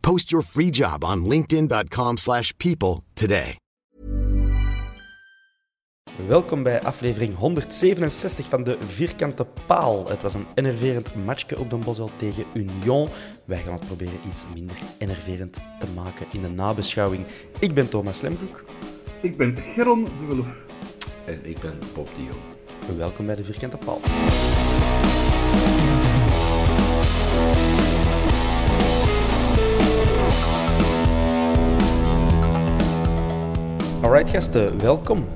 Post your free job on linkedin.com/people slash people today. Welkom bij aflevering 167 van de Vierkante Paal. Het was een enerverend matchje op de Bosel tegen Union. Wij gaan het proberen iets minder enerverend te maken in de nabeschouwing. Ik ben Thomas Lembroek. Ik ben Geron de Wulf. En ik ben Bob Dio. Welkom bij de Vierkante Paal. Alright gasten, welkom.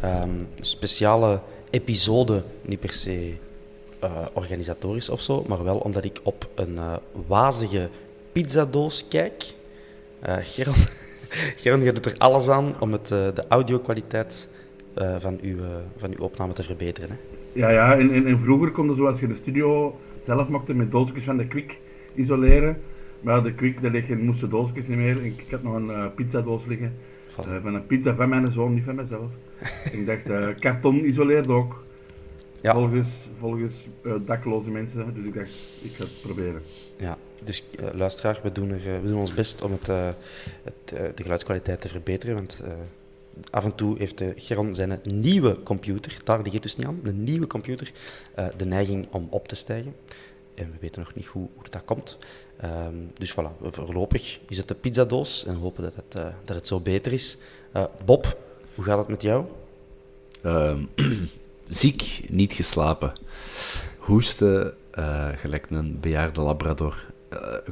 Ehm, speciale episode, niet per se eh, organisatorisch of zo, maar wel omdat ik op een eh, wazige pizzadoos kijk. Eh Geron, Geron, je doet er alles aan om het, de audio-kwaliteit van, uw, van uw opname te verbeteren. Hè? Ja, ja, en, vroeger konden zoals je de studio zelf maakte met doosjes van de Kwik isoleren. Maar de Kwik, daar liggen moesten doosjes niet meer. Ik, had nog een pizzadoos liggen. Eh, van een pizza van mijn zoon, niet van mezelf. ik dacht, eh, karton isoleert ook. Ja. Volgens, volgens eh, dakloze mensen. Dus ik dacht, ik ga het proberen. Ja, dus eh, luisteraar, we doen, er, eh, we doen ons best om het, eh, het, eh, de geluidskwaliteit te verbeteren. Want eh, af en toe heeft eh, Geron zijn nieuwe computer, daar ligt het dus niet aan, een nieuwe computer, eh, de neiging om op te stijgen. En we weten nog niet hoe, hoe dat komt. Ehm, dus voilà, voorlopig is het de pizzadoos en hopen dat het, eh, dat het zo beter is. Eh, Bob, hoe gaat het met jou? Ehm, ziek, niet geslapen. Hoesten, eh, gelijk een bejaarde labrador.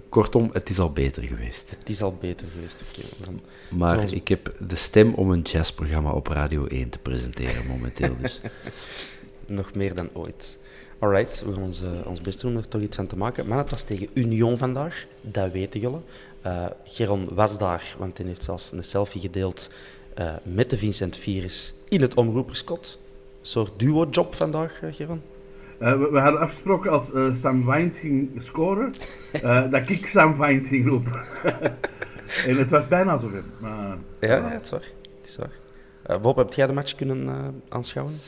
Kortom, het is al beter geweest. Het is al beter geweest. oké. Dan- Maar Trouwens- ik heb de stem om een jazzprogramma op Radio 1 te presenteren momenteel. Dus Nog meer dan ooit. Alright, we gaan ons, ons best doen om er toch iets aan te maken. Maar het was tegen Union vandaag, dat weten jullie. Eh Geron was daar, want hij heeft zelfs een selfie gedeeld eh, met de Vincent Virus in het omroeperskot. Een soort duo-job vandaag, Geron. We, we hadden afgesproken als Sam Vines ging scoren, dat ik Sam Vines ging roepen. en het was bijna. Maar, Ja, ja, het is waar. Het is waar. Bob, heb jij de match kunnen aanschouwen?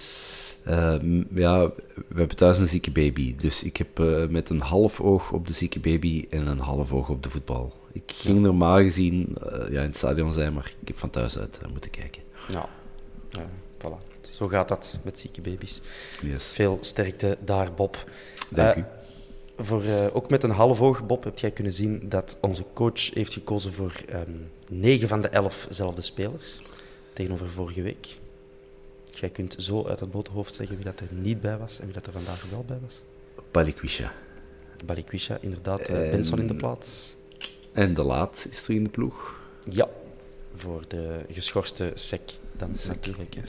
Eh, m- ja, we hebben thuis een zieke baby. Dus ik heb eh, met een half oog op de zieke baby en een half oog op de voetbal. Ik ging normaal gezien eh, ja, in het stadion zijn, maar ik heb van thuis uit eh, moeten kijken. Ja. voilà. Zo gaat dat met zieke baby's. Yes. Veel sterkte daar, Bob. Dank u. Voor, ook met een half oog, Bob, heb jij kunnen zien dat onze coach heeft gekozen voor ehm 9 van de 11 zelfde spelers. Tegenover vorige week. Jij kunt zo uit het boterhoofd zeggen wie dat er niet bij was en wie dat er vandaag wel bij was. Palikwisha. Balikwisha, inderdaad. eh En- Benson in de plaats. En de laat is er in de ploeg. Ja, voor de geschorste sec dan natuurlijk. hè.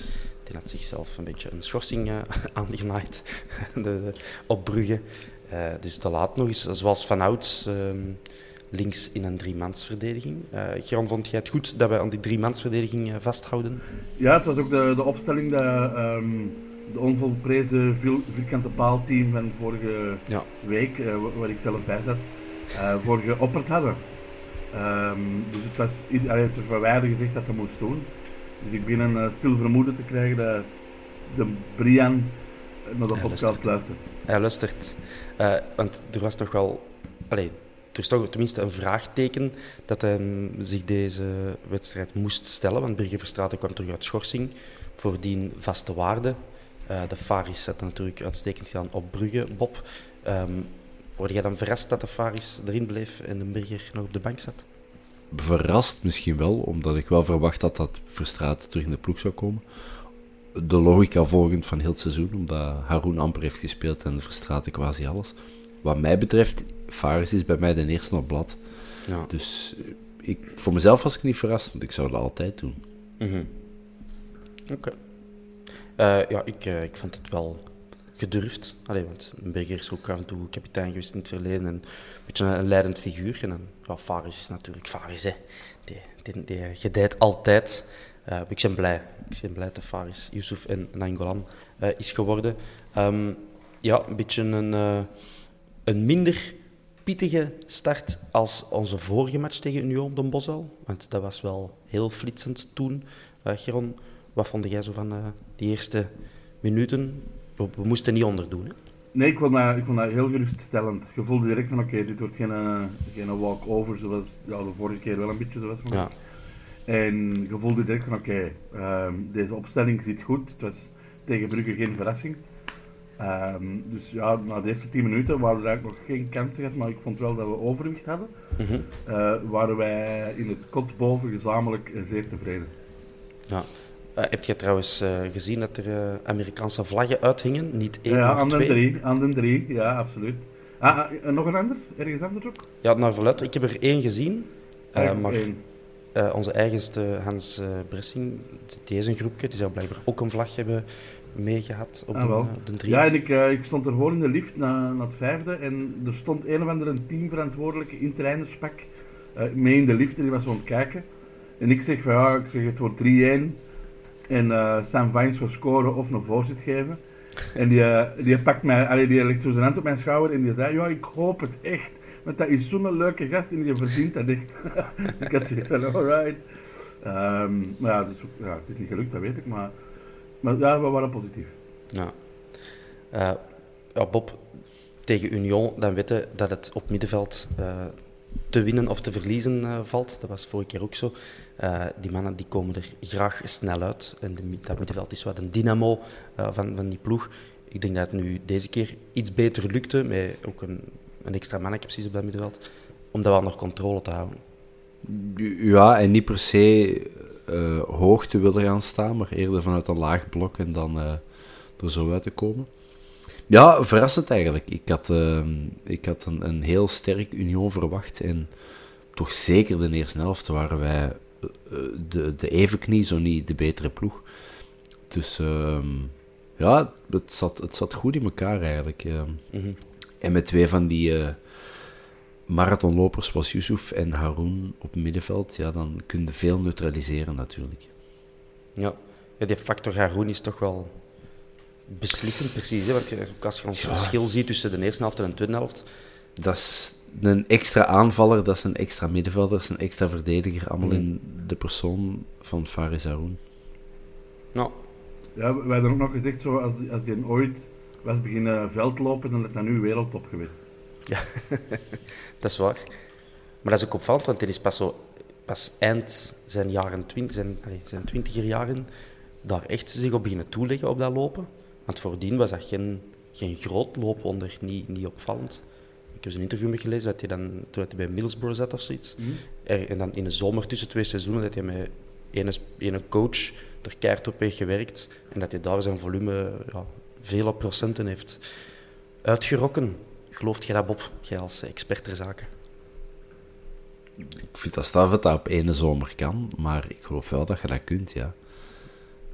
Die had zichzelf een beetje een schorsing eh, aangenaaid de, de- op Brugge. Eh, dus de laat nog eens, zoals vanouds, ehm links in een driemansverdediging. Eh Geron, vond jij het goed dat wij aan die driemansverdediging eh, vasthouden? Ja, het was ook de, de opstelling dat ehm, de onvolprezen vier- vierkante paalteam van vorige Ja. week, eh, wa- waar ik zelf bij zat, eh voor geopperd hadden. Ehm, dus het was, wat wij hadden gezegd dat hij moest doen. Dus ik begin een stil vermoeden te krijgen dat de Brian naar de podcast luistert. luistert. Hij luistert. Want er was toch wel... Allee, er is toch tenminste een vraagteken dat hij mm, zich deze wedstrijd moest stellen. Want Birger Verstraeten kwam terug uit schorsing. Voordien vaste waarde. Eh, de Faris zat natuurlijk uitstekend gedaan op Brugge, Bob. Ehm word jij dan verrast dat de Faris erin bleef en de Birger nog op de bank zat? Verrast misschien wel, omdat ik wel verwacht had dat Verstraeten terug in de ploeg zou komen. De logica volgend van heel het seizoen, omdat Haroun amper heeft gespeeld en Verstraeten quasi alles. Wat mij betreft, Faris is bij mij de eerste op blad. Ja. Dus eh, ik, voor mezelf was ik niet verrast, want ik zou dat altijd doen. Mhm. Oké. Eh, ja, ik, eh, ik vond het wel gedurfd. Allee, want Berger is ook af en toe kapitein geweest in het verleden en een beetje een, een leidend figuur. En dan, ja, Faris is natuurlijk Faris, hè. Die, die, die gedijt altijd. Eh, ik ben blij. Ik ben blij dat Faris, Yusuf en Nangolan is geworden. Ehm, ja, een beetje een, een minder pittige start als onze vorige match tegen Union Den Bosch al. Want dat was wel heel flitsend toen. Eh Geron, wat vond jij zo van eh, die eerste minuten? We, we moesten niet onderdoen. Hè? Nee, ik vond, dat, ik vond dat heel geruststellend. Je voelde direct van oké, dit wordt geen, eh, geen walk-over zoals ja, de vorige keer wel een beetje zo was. Ja. En je voelde direct van oké, ehm, deze opstelling zit goed. Het was tegen Brugge geen verrassing. Ehm, dus ja, na de eerste 10 minuten waren er eigenlijk nog geen kansen maar ik vond wel dat we overwicht hadden. Eh, waren wij in het kot boven gezamenlijk zeer tevreden. Ja. Eh, heb je trouwens eh, gezien dat er Amerikaanse vlaggen uithingen? Niet één, ja, maar aan de twee. drie, aan de drie, ja, absoluut. Ah, ah, nog een ander? Ergens anders ook? Ja, naar verluid. Ik heb er één gezien. maar één. onze eigenste Hans Bressing, deze groepje, die zou blijkbaar ook een vlag hebben meegehad op, Ah, de, wel. eh, de drie. Ja, en ik, eh, ik stond ervoor in de lift naar, naar het vijfde en er stond een of andere teamverantwoordelijke in trainerspak eh mee in de lift en die was zo aan het kijken. En ik zeg van ja, ik zeg het wordt 3-1 en Sam Vines gaat scoren of een voorzet geven. En die, die pakt mij, allee, die legt zo zijn hand op mijn schouder en die zei ja, ik hoop het echt. Want dat is zo'n leuke gast en die verdient dat echt. ik had zoiets van alright. Ehm, maar ja, dus, ja, het is niet gelukt, dat weet ik, maar, maar ja, we waren positief. Ja. Eh, ja, Bob, tegen Union, dan weten dat het op middenveld eh, te winnen of te verliezen eh, valt. Dat was vorige keer ook zo. Eh, die mannen die komen er graag snel uit. En de, dat middenveld is wat een dynamo eh, van, van die ploeg. Ik denk dat het nu deze keer iets beter lukte, met ook een, een extra mannetje precies op dat middenveld, om dat wel onder controle te houden. Ja, en niet per se eh, hoog te willen gaan staan, maar eerder vanuit een laag blok en dan eh, er zo uit te komen. Ja, verrassend eigenlijk. Ik had, eh, ik had een, een heel sterk Union verwacht en toch zeker de eerste helft waren wij de, de evenknie, zo niet de betere ploeg. Dus ehm, ja, het zat, het zat goed in elkaar eigenlijk. ehm. Mhm. En met twee van die marathonlopers zoals Yusuf en Haroun op het middenveld, ja, dan kun je veel neutraliseren natuurlijk. Ja. ja, die factor Haroun is toch wel beslissend precies. Hè? Want je- als je ons Ja. verschil ziet tussen de eerste helft en de tweede helft, Dat is een extra aanvaller, dat is een extra middenvelder, dat is een extra verdediger, allemaal in de persoon van Faris Haroun. nou, Ja, wij hadden ook nog gezegd, zo, als, als die ooit was beginnen veldlopen, dan is dat nu wereldtop geweest. Dat is waar. Maar dat is ook opvallend, want hij is pas, zo, pas eind zijn jaren twintig, zijn, allee, zijn twintiger jaren, daar echt zich op beginnen toeleggen op dat lopen. Want voordien was dat geen, geen groot loopwonder, niet, niet opvallend. Ik heb een interview met gelezen dat hij dan, toen hij bij Middlesbrough zat of zoiets, er, en dan in de zomer tussen twee seizoenen, dat hij met ene, ene coach er keihard op heeft gewerkt en dat hij daar zijn volume ja, vele procenten heeft uitgerokken. Gelooft jij dat, Bob? Jij als expert ter zaken. Ik vind dat straf dat dat op ene zomer kan, maar ik geloof wel dat je dat kunt, ja.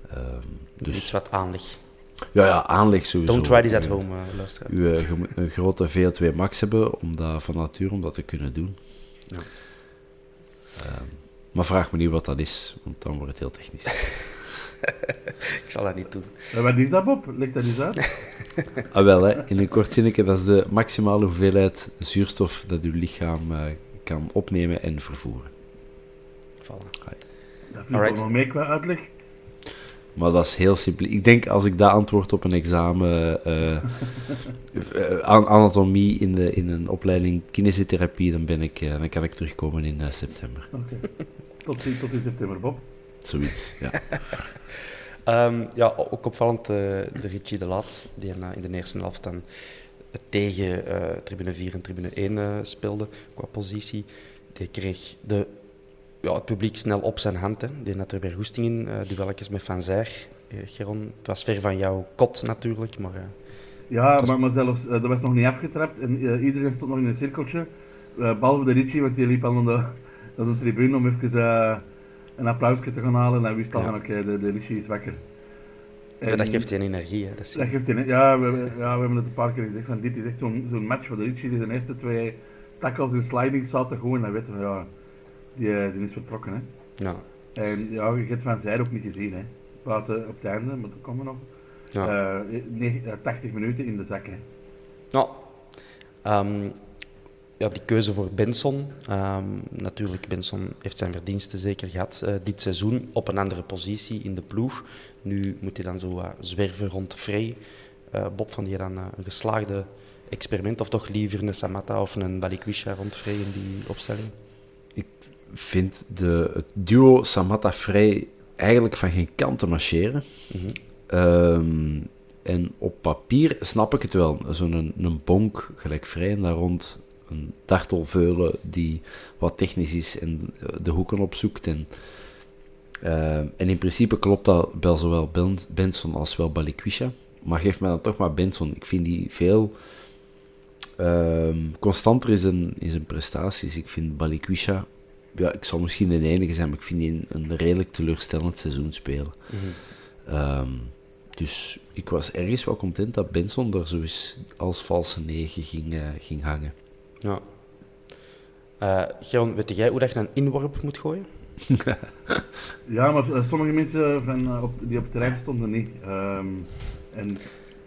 Ehm, Dus... Iets wat aanleg. ja, ja, aanleg sowieso. Don't try this at Eh, home, uh, luisteraar. U, eh, je moet een grote VO2 max hebben om dat van nature om dat te kunnen doen. Ja. Ehm, maar vraag me niet wat dat is, want dan wordt het heel technisch. Ik zal dat niet doen. En wat is dat, Bob? Leg dat eens uit. ah, wel, hè, in een kort zinnetje, dat is de maximale hoeveelheid zuurstof dat uw lichaam eh, kan opnemen en vervoeren. Voilà. Dat vind ik Alright. nog mee qua uitleg. Maar dat is heel simpel. Ik denk als ik dat antwoord op een examen eh, eh, anatomie in, de, in een opleiding kinesiotherapie, dan, ben ik, dan kan ik terugkomen in september. Oké. Tot, in- tot in september, Bob. Zoiets, ja. Ehm, ja, ook opvallend eh, de Richie de Laat, die eh, in de eerste helft dan tegen eh, tribune 4 en tribune 1 eh, speelde qua positie. Die kreeg de, ja, het publiek snel op zijn hand. Hè. Die had er weer goesting in. eh duelletjes met Van Zijr. Eh, Geron, het was ver van jouw kot natuurlijk, maar... eh, Ja, is- maar, maar zelfs, eh, dat was nog niet afgetrapt en eh, iedereen stond nog in een cirkeltje. eh, behalve de Richie, want die liep al naar de, naar de tribune om even eh, een applausje te gaan halen. En hij wist al Ja. van oké, de, de is wakker. ja, dat geeft je energie. Hè. Dat geeft je, ja, we, ja, we hebben het een paar keer gezegd, van dit is echt zo'n zo'n match voor de Richie. Die zijn eerste twee tackles en sliding zaten gewoon en dan weten we, ja, die, eh, die is vertrokken. Hè. ja. En ja, je hebt Van Zijde ook niet gezien. Hè. Buiten op het einde, maar dat komen we nog. Ja. Eh, nee, eh, 80 minuten in de zak. Hè. Ja. Ehm, ja, die keuze voor Benson. Ehm, natuurlijk, Benson heeft zijn verdiensten zeker gehad eh, dit seizoen op een andere positie in de ploeg. Nu moet hij dan zo zwerven rond Frey. Eh, Bob, van die dan eh, een geslaagde experiment, of toch liever een Samatta of een Balikwisha rond Frey in die opstelling? Ik vind de, het duo Samatta-Frey eigenlijk van geen kant te marcheren. Mhm. Ehm, en op papier snap ik het wel. Zo'n een, een bonk gelijk vrij en daar rond een dartelveulen die wat technisch is en eh, de hoeken opzoekt. En, eh, en in principe klopt dat bij zowel Ben- Benson als wel Balikwisha. Maar geef mij dan toch maar Benson. Ik vind die veel ehm, constanter in zijn, in zijn prestaties. Ik vind Balikwisha, ja, ik zal misschien de enige zijn, maar ik vind die een, een redelijk teleurstellend seizoen spelen. Ehm, dus ik was ergens wel content dat Benson daar zo eens als valse negen ging, eh, ging hangen. Ja. Eh Geron, weet jij hoe dat je een inworp moet gooien? Ja, maar eh, sommige mensen van, eh, op, die op het terrein stonden niet. Ehm, en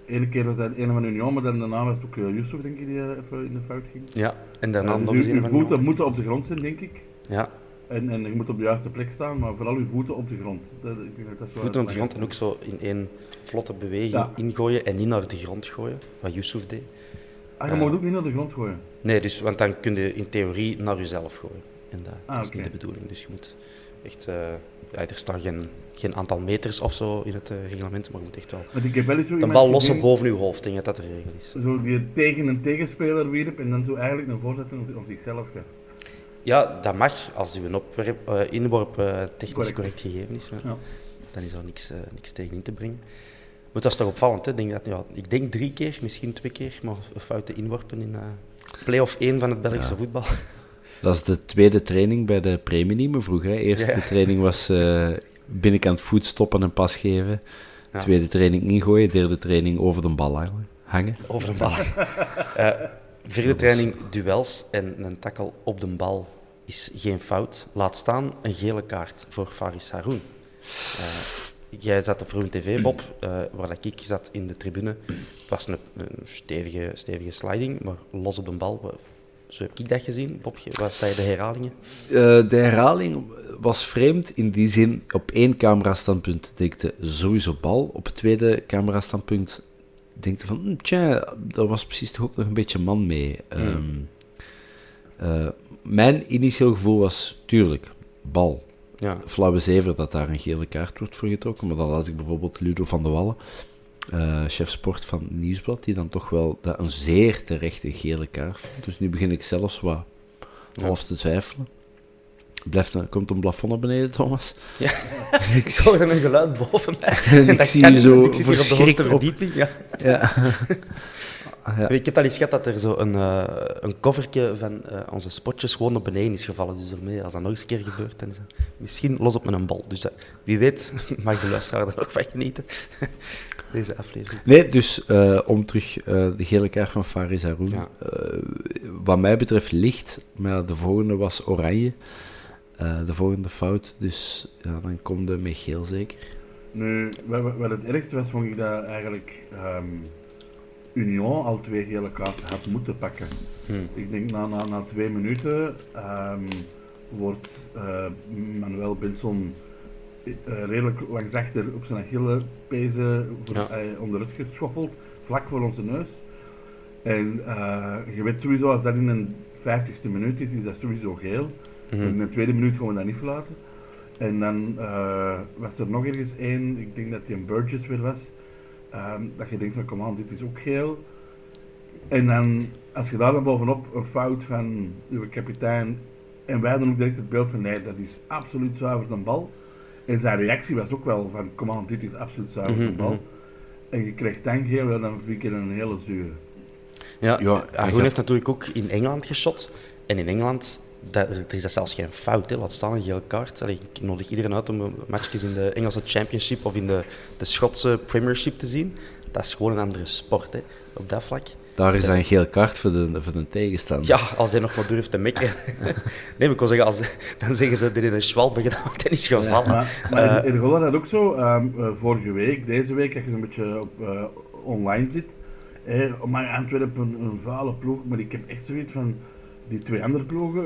ene keer was dat een van Union, maar dan daarna was het ook uh, Yusuf, denk ik, die even in de fout ging. Ja. En daarna nog dus uw, uw voeten moeten op de grond zijn, denk ik. Ja, En, en je moet op de juiste plek staan, maar vooral uw voeten op de grond. Dat, ik denk dat dat zo voeten op de grond en ook zo in één vlotte beweging Ja. ingooien en niet naar de grond gooien, wat Yusuf deed. Ah, je mag ook niet naar de grond gooien. Nee, dus, want dan kun je in theorie naar jezelf gooien. En dat, Ah, dat is niet de bedoeling. Dus je moet echt... eh, ja, er staat geen, geen aantal meters of zo in het eh, reglement, maar je moet echt wel... Want ik heb wel eens zo De iemand bal lossen gezien, boven je hoofd, denk dat dat de regel is. Zo die tegen een tegenspeler wierp en dan zo eigenlijk een voorzet aan, zichzelf gaf. Ja, dat mag als uw opwerp, eh, inworp eh, technisch Correct. correct, gegeven is. maar Ja. Dan is er niks, eh, niks tegen in te brengen. Maar het was toch opvallend, hè? Ik Denk dat, ja, ik denk drie keer, misschien twee keer, maar foute inworpen in eh play-off 1 van het Belgische Ja. voetbal. Dat is de tweede training bij de Premie, me vroeg. Hè. Eerste Ja. training was eh, binnenkant voet stoppen en pas geven. Tweede training ingooien. Derde training over de bal hangen. hangen. Over de bal. Eh, vierde training, duels en een tackle op de bal is geen fout. Laat staan een gele kaart voor Faris Haroun. Jij zat op Vroen TV, Bob, eh, waar dat ik zat in de tribune. Het was een, een stevige, stevige sliding, maar los op de bal. Zo heb ik dat gezien, Bob. Wat zei de herhalingen? Eh, de herhaling was vreemd in die zin. Op één camerastandpunt denkte sowieso bal. Op het tweede camerastandpunt denkte van... hm, Tja, daar was precies toch ook nog een beetje man mee. Ehm, eh, mijn initieel gevoel was, tuurlijk, bal. Ja, Flauwe zever dat daar een gele kaart wordt voor getrokken. Maar dan las ik bijvoorbeeld Ludo van de Wallen, eh, chef sport van Nieuwsblad, die dan toch wel dat een zeer terechte gele kaart vond. Dus nu begin ik zelfs wat half te twijfelen. Blijft er, komt een plafond naar beneden, Thomas? Ja. ik hoorde een geluid boven mij. En ik Dat zie je zo ik op de op. verdieping. Ja. Ja. Ah, ja. Ik heb al eens gehad dat er zo een, eh een covertje van eh, onze spotjes gewoon op beneden is gevallen. Dus ermee, als dat nog eens een keer gebeurt, dan is dat misschien los op met een bal. Dus eh, wie weet mag de luisteraar er nog van genieten. Deze aflevering. Nee, dus eh, om terug eh, de gele kaart van Faris Haroun. Ja. Eh, wat mij betreft licht, maar de volgende was oranje. Eh, de volgende fout, dus ja, dan komt de met geel zeker. Nu, wat, wat- wat het ergste was, vond ik dat eigenlijk... ehm Union al twee gele kaarten had moeten pakken. Ik denk na, na, na twee minuten ehm, wordt eh, Manuel Benson eh, redelijk langs achter op zijn gille pezen voor, Ja. eh, onderuit geschoffeld, vlak voor onze neus. En je weet sowieso, als dat in een 50ste minuut is, is dat sowieso geel. In de tweede minuut gaan we dat niet verlaten. En dan was er nog ergens één, ik denk dat die een Burgess weer was, ehm, dat je denkt van kom aan, dit is ook geel. En dan, als je daar dan bovenop een fout van uw kapitein, en wij hadden ook direct het beeld van nee, dat is absoluut zuiver een bal. En zijn reactie was ook wel van kom aan, dit is absoluut zuiver een bal. En je krijgt dan geel, ja, dan vind ik het een hele zure. Ja, Ja, heeft natuurlijk ook in Engeland geschot. En in Engeland, dat, er is dat zelfs geen fout, hè. laat staan een gele kaart. Allee, ik nodig iedereen uit om matchjes in de Engelse Championship of in de, de Schotse Premiership te zien. Dat is gewoon een andere sport, hè, op dat vlak. Daar is dan een geel kaart voor de, voor de tegenstander. Ja, als die nog maar durft te mikken. nee, ik wil zeggen, als, dan zeggen ze dat in een schwalbe gedaan, dat is gevallen. Maar, maar in, in Holland had ook zo, ehm, eh, vorige week, deze week, als je een beetje op, eh, online zit. Eh, maar Antwerpen een, een vuile ploeg, maar ik heb echt zoiets van die twee andere ploegen,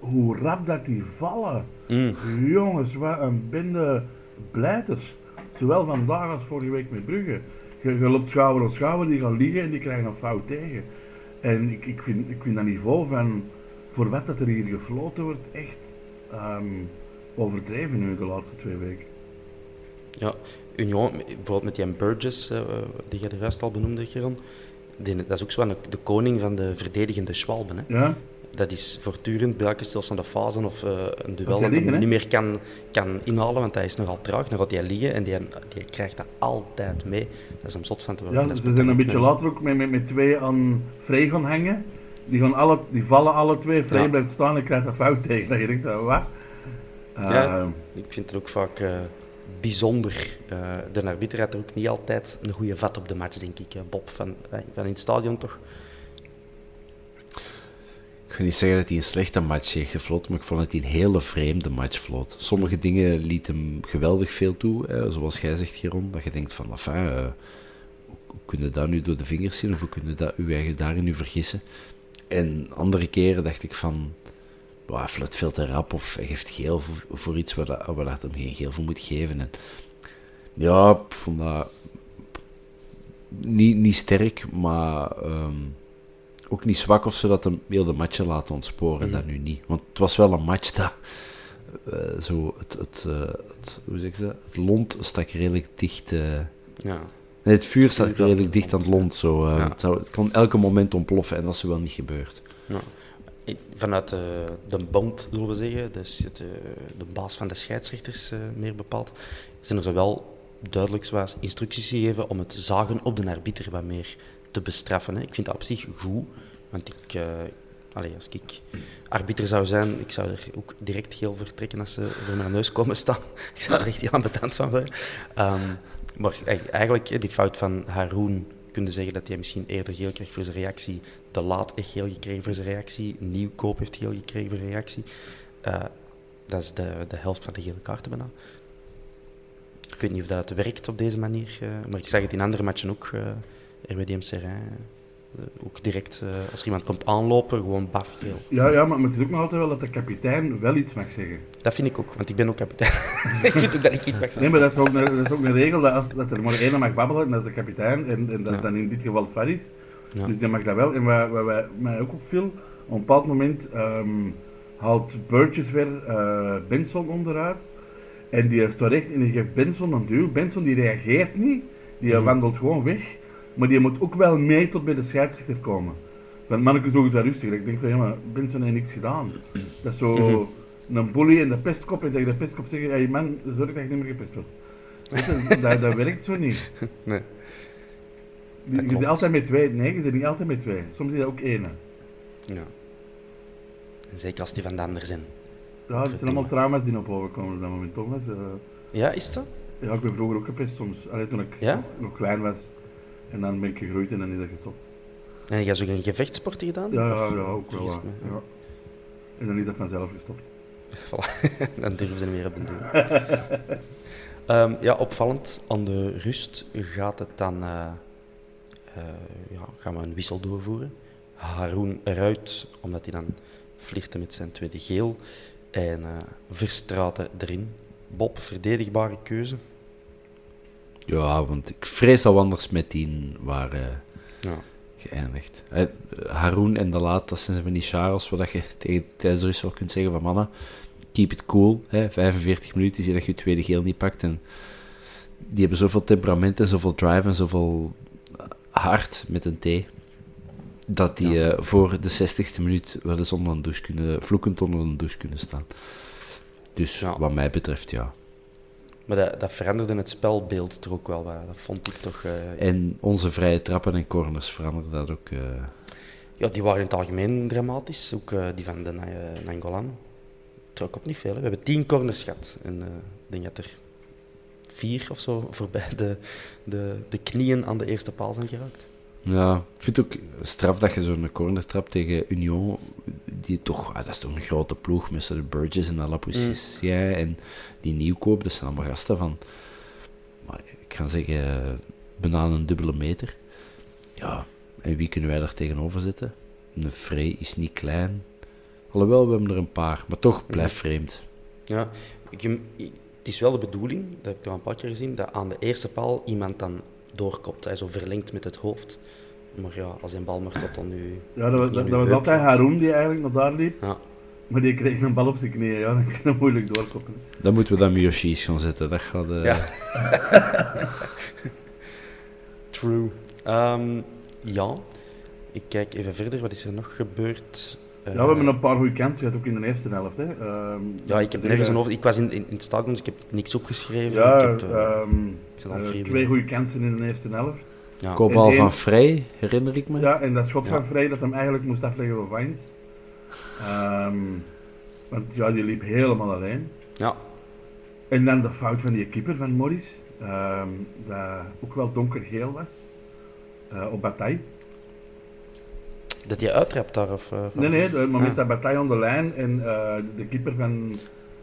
hoe rap dat die vallen. Mm. Jongens, wat een bende blijters. Zowel vandaag als vorige week met Brugge. Je, je loopt schouder op schouder, die gaan liggen en die krijgen een fout tegen. En ik, ik, vind, ik vind dat niveau van, voor wat dat er hier gefloten wordt, echt ehm, overdreven nu de laatste twee weken. Ja, Union, bijvoorbeeld met die Burgess, eh, die je de juist al benoemde, Geron. Die, dat is ook zo de koning van de verdedigende schwalben. Hè. Ja? Dat is voortdurend bij elke stilstaande fase of eh, een duel dat liggen, hij niet meer kan, kan inhalen, want hij is nogal traag. Dan gaat hij liggen en die, die krijgt dat altijd mee. Dat is om zot van te worden. Ja, ze zijn een beetje later ook met, met, met twee aan Frey gaan hangen. Die, gaan alle, die vallen alle twee, Ja. blijft staan en krijgt een fout tegen. Dat je denkt, eh, wat? Ja. Ehm, Ik vind het ook vaak eh, bijzonder. Eh, de arbiter had er ook niet altijd een goede vat op de match, denk ik. eh, Bob, van, eh, van in het stadion toch. Ik ga niet zeggen dat hij een slechte match heeft gefloten, maar ik vond dat hij een hele vreemde match floot. Sommige dingen liet hem geweldig veel toe, hè, zoals jij zegt, Geron. Dat je denkt van, enfin, eh, hoe kun je dat nu door de vingers zien, of hoe kun je dat, je eigen daarin nu vergissen? En andere keren dacht ik van, "Wauw, hij fluit veel te rap, of hij geeft geel voor, voor iets waar, dat, waar hem geen geel voor moet geven. En, ja, ik vond dat niet, niet sterk, maar... ehm, ook niet zwak of zo dat hem heel de matchen laten ontsporen, dat nu niet. Want het was wel een match dat eh, zo het, het, eh, het, hoe zeg je dat? Het lont stak redelijk dicht. eh. Ja. nee, het vuur stak dat- redelijk dicht aan het lont. Zo. Ja. het, zou, het kon elke moment ontploffen en dat is wel niet gebeurd. Ja. Ik- Vanuit de, de bond, zullen we zeggen, dus het, de baas van de scheidsrechters meer bepaald, zijn er zowel duidelijk instructies gegeven om het zagen op de arbiter wat meer te bestraffen. Ik vind dat op zich goed, want ik, eh, als ik arbiter zou zijn, ik zou er ook direct geel voor trekken als ze voor mijn neus komen staan. ik zou er echt heel ambetant van worden. Ehm, maar e- eigenlijk, die fout van Haroun, kun je zeggen dat hij misschien eerder geel kreeg voor zijn reactie. De Laat heeft geel gekregen voor zijn reactie. Nieuwkoop heeft geel gekregen voor zijn reactie. Eh, dat is de, de helft van de gele kaarten bijna. Ik weet niet of dat werkt op deze manier, eh, maar ik zag het in andere matchen ook. eh RWDM Serrain, eh, ook direct, eh, als er iemand komt aanlopen, gewoon baf geel. ja, ja, maar het is ook nog altijd wel dat de kapitein wel iets mag zeggen. Dat vind ik ook, want ik ben ook kapitein. ik vind ook dat ik iets mag zeggen. Nee, maar dat is ook een, dat is ook een regel dat, als, dat er maar één mag babbelen, en dat is de kapitein, en, en dat is Ja. dan in dit geval Faris. Ja. Dus die mag dat wel. En wat, wat, wat mij ook opviel, op een bepaald moment ehm, haalt Burgess weer eh, Benson onderuit. En die staat recht en die geeft Benson een duw. Benson die reageert niet, die Mhm. wandelt gewoon weg. Maar die moet ook wel mee tot bij de scheidsrechter komen. Want manneke zoekt wel rustig. Ik denk van ja, maar Benson heeft niks gedaan. Dat is zo Mhm. een bully en de pestkop. En tegen de pestkop zeggen, hey man, zorg dat je niet meer gepest wordt. Dat, dat werkt zo niet. Nee. Je je klopt. zit altijd met twee. Nee, je zit niet altijd met twee. Soms is dat ook één. Ja. En zeker als die van de ander zijn. Ja, het zijn allemaal trauma's die naar boven komen op dat moment. Eh, Ja, is dat? ja, ik ben vroeger ook gepest soms. Alleen toen ik Ja? nog klein was. En dan ben ik gegroeid en dan is dat gestopt. En je zo een gevechtsport gedaan? Ja, ja, ook wel. Ja. En dan is dat vanzelf gestopt. Voilà. Dan durven ze niet meer op te doen. Ehm, ja, opvallend. Aan de rust gaat het dan... eh, eh, ja, gaan we een wissel doorvoeren. Haroun eruit, omdat hij dan flirte met zijn tweede geel. En eh Verstraten erin. Bob, verdedigbare keuze. Ja, want ik vrees dat we anders met tien waren Ja. geëindigd. Eh, Haroon en De Laat, dat zijn van die Charles, wat je tegen tijdens de rust wel kunt zeggen van mannen, keep it cool. Hè, 45 minuten zie je dat je je tweede geel niet pakt. En die hebben zoveel temperament en zoveel drive en zoveel hart met een T. Dat die eh, voor de 60ste minuut wel eens onder een douche kunnen, vloekend onder een douche kunnen staan. Dus Ja. wat mij betreft, ja. Maar dat, dat veranderde het spelbeeld toch ook wel wat. Dat vond ik toch... eh, En onze vrije trappen en corners veranderen dat ook. eh, Ja, die waren in het algemeen dramatisch. Ook eh, die van de Na- Nangolan. Trok op niet veel. Hè. We hebben tien corners gehad. En ik denk dat er vier of zo voorbij de, de, de knieën aan de eerste paal zijn geraakt. Ja, ik vind het ook straf dat je zo'n corner trapt tegen Union, die toch, ah, dat is toch een grote ploeg met de Burgess en Alapoussia en die nieuwkoop, dat zijn allemaal gasten van, maar ik ga zeggen, bijna een dubbele meter. Ja, en wie kunnen wij daar tegenover zetten? Een Frey is niet klein, alhoewel we hebben er een paar, maar toch blijft vreemd. Ja, ik, ik- het is wel de bedoeling, dat heb ik al een paar keer gezien, dat aan de eerste paal iemand dan doorkopt. Hij zo verlengt met het hoofd. Maar ja, als een bal maar tot dan nu... Ja, dat was, dat, dat was altijd. Haroon die eigenlijk naar daar liep. Ja. Maar die kreeg een bal op zijn knieën. Ja, dan kan je moeilijk doorkoppen. Dan moeten we dan Miyoshi's gaan zetten, dat gaat... eh, Ja. True. Ehm, ja, ik kijk even verder. Wat is er nog gebeurd? Eh, Ja, we hebben een paar goede kansen gehad, ook in de eerste helft. Hè. Ehm, Ja, ik heb dus nergens een eh, over. Ik was in, in, in het stadion, dus ik heb niks opgeschreven. Ja, ik heb, eh, ehm, ik eh, vrij twee goede kansen in de eerste helft. ja. Kopbal één- van Frey, herinner ik me. Ja, en dat schot Ja. van Vrij dat hem eigenlijk moest afleggen voor Vines. Ehm, want ja, die liep helemaal alleen. ja, En dan de fout van die keeper van Morris, ehm, dat ook wel donkergeel was, eh, op Bataille. Dat je uittrapt daar? Of, eh, Nee, nee, het moment Ah. dat Bataille aan de lijn en eh, de keeper van...